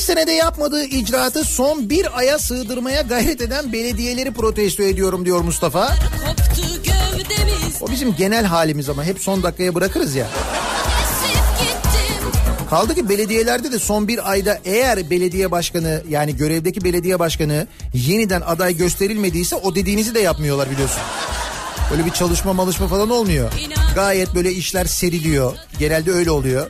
Senede yapmadığı icraatı son bir aya sığdırmaya gayret eden belediyeleri protesto ediyorum diyor Mustafa. O bizim genel halimiz ama hep son dakikaya bırakırız ya. Kaldı ki belediyelerde de son bir ayda eğer belediye başkanı yani görevdeki belediye başkanı yeniden aday gösterilmediyse o dediğinizi de yapmıyorlar biliyorsun. Böyle bir çalışma malışma falan olmuyor. Gayet böyle işler seriliyor. Genelde öyle oluyor.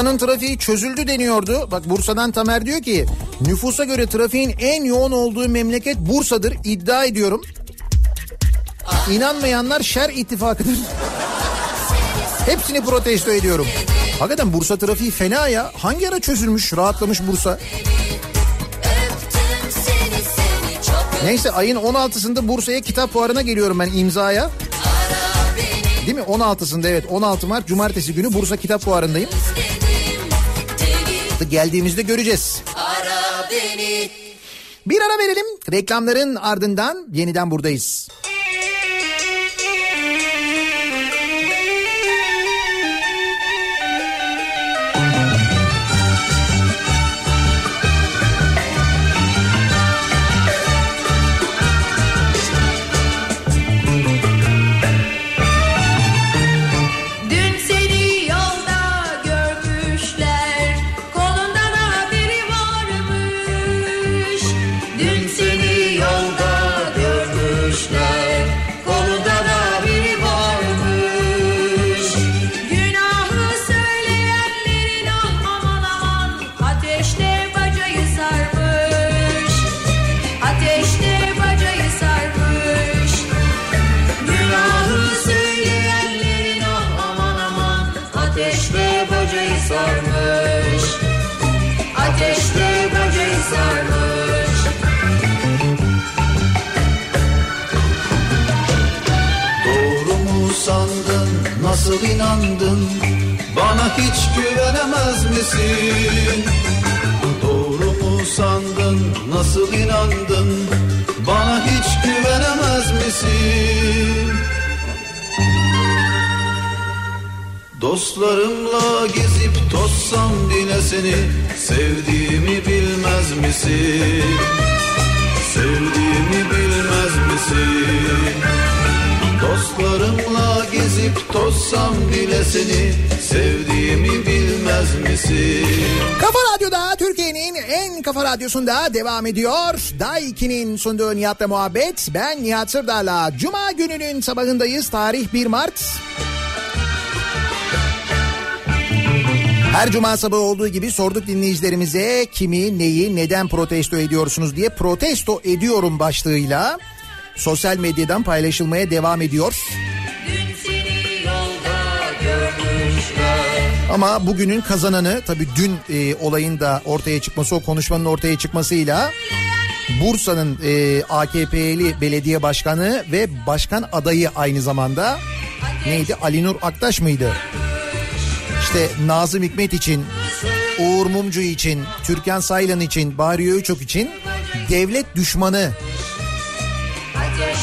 Bursa'nın trafiği çözüldü deniyordu. Bak Bursa'dan Tamer diyor ki nüfusa göre trafiğin en yoğun olduğu memleket Bursa'dır iddia ediyorum. İnanmayanlar şer ittifakıdır. Hepsini protesto ediyorum. Hakikaten Bursa trafiği fena ya. Hangi ara çözülmüş, rahatlamış Bursa? Neyse ayın 16'sında Bursa'ya kitap fuarına geliyorum ben imzaya. Değil mi? 16'sında evet 16 Mart Cumartesi günü Bursa Kitap Fuarı'ndayım. Deli Geldiğimizde göreceğiz. ara beni Bir ara verelim. Reklamların ardından yeniden buradayız. Nasıl inandın Bana hiç güvenemez misin? Doğru mu sandın? Nasıl inandın? Bana hiç güvenemez misin? Dostlarımla gezip tozsam bile seni Sevdiğimi bilmez misin? Sevdiğimi bilmez misin Dostlarımla gezip tozsam bile seni Sevdiğimi bilmez misin Kafa Radyo'da Türkiye'nin en kafa radyosunda devam ediyor. Day 2'nin sunduğu Nihat'la muhabbet. Ben Nihat Sırdar'la. Cuma gününün sabahındayız. Tarih 1 Mart. Her cuma sabahı olduğu gibi sorduk dinleyicilerimize kimi, neyi, neden protesto ediyorsunuz diye protesto ediyorum başlığıyla sosyal medyadan paylaşılmaya devam ediyor. Ama bugünün kazananı tabii dün e, olayın da ortaya çıkması, o konuşmanın ortaya çıkmasıyla Bursa'nın e, AKP'li belediye başkanı ve başkan adayı aynı zamanda neydi? Ali Nur Aktaş mıydı? İşte Nazım Hikmet için, Uğur Mumcu için, Türkan Saylan için, Bahri Öğüçok için devlet düşmanı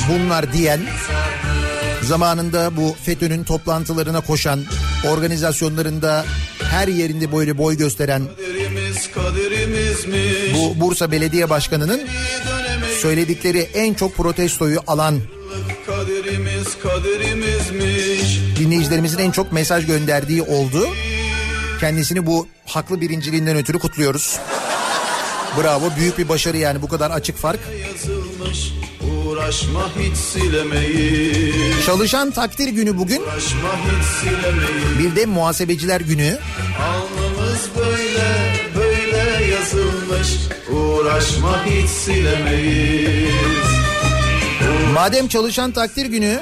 bunlar diyen zamanında bu FETÖ'nün toplantılarına koşan, organizasyonlarında her yerinde böyle boy gösteren bu Bursa Belediye Başkanı'nın söyledikleri en çok protestoyu alan dinleyicilerimizin en çok mesaj gönderdiği oldu. Kendisini bu haklı birinciliğinden ötürü kutluyoruz. Bravo büyük bir başarı yani bu kadar açık fark. Uğraşma hiç silemeyiz Çalışan takdir günü bugün. Uğraşma hiç silemeyiz Bir de muhasebeciler günü. Alnımız böyle böyle yazılmış Uğraşma hiç silemeyiz Madem çalışan takdir günü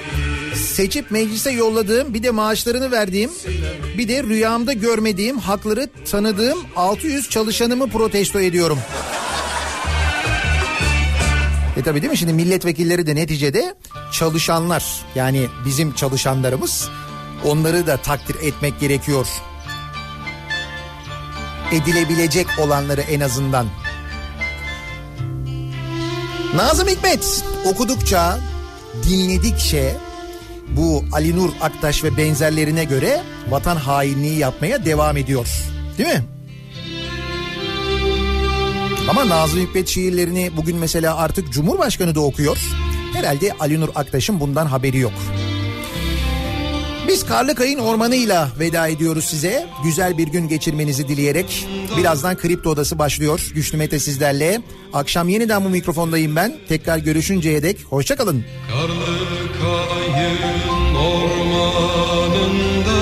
seçip meclise yolladığım bir de maaşlarını verdiğim bir de rüyamda görmediğim hakları tanıdığım 600 çalışanımı protesto ediyorum. E tabi değil mi şimdi milletvekilleri de neticede çalışanlar yani bizim çalışanlarımız onları da takdir etmek gerekiyor. Edilebilecek olanları en azından. Nazım Hikmet okudukça, dinledikçe bu Ali Nur Aktaş ve benzerlerine göre vatan hainliği yapmaya devam ediyor. Değil mi? Ama Nazım Hikmet şiirlerini bugün mesela artık Cumhurbaşkanı da okuyor. Herhalde Ali Nur Aktaş'ın bundan haberi yok. Biz Karlıkayın ormanıyla veda ediyoruz size. Güzel bir gün geçirmenizi dileyerek. Birazdan Kripto Odası başlıyor. Güçlü Mete sizlerle. Akşam yeniden bu mikrofondayım ben. Tekrar görüşünceye dek hoşçakalın. Karlıkayın ormanında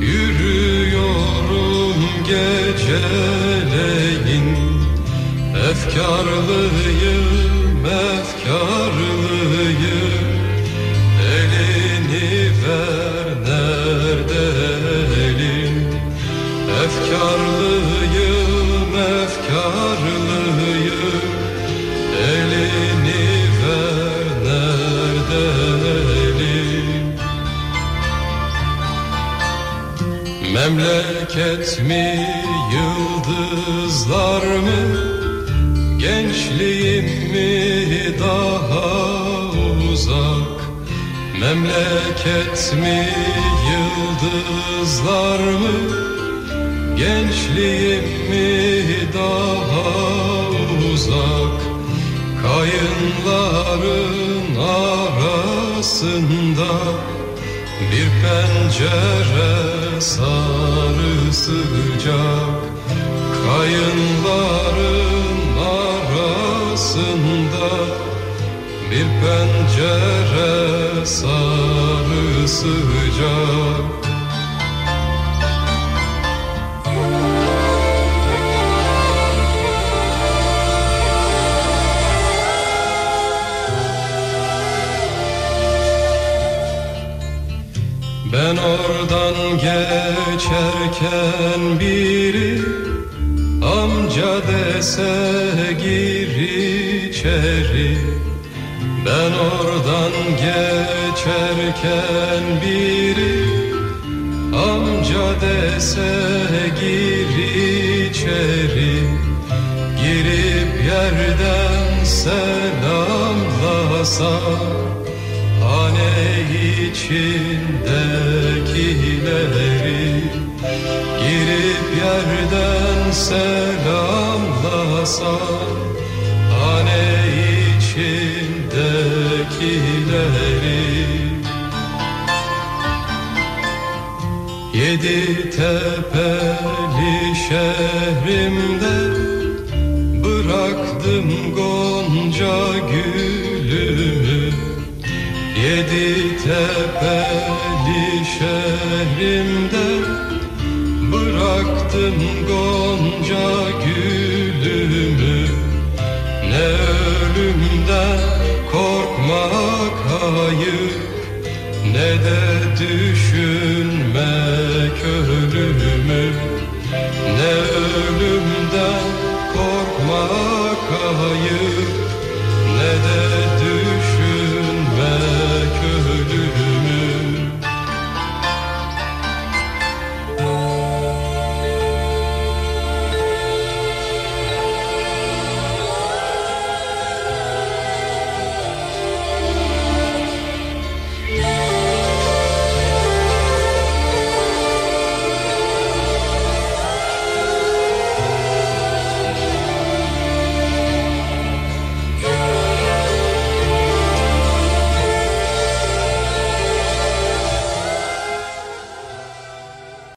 yürüyorum geceleyin Efkarlıyım, efkarlıyım Memleket mi yıldızlar mı? Gençliğim mi daha uzak? Kayınların arasında bir pencere sarı sıcak. Kayınların arasında bir pencere sarı sıcak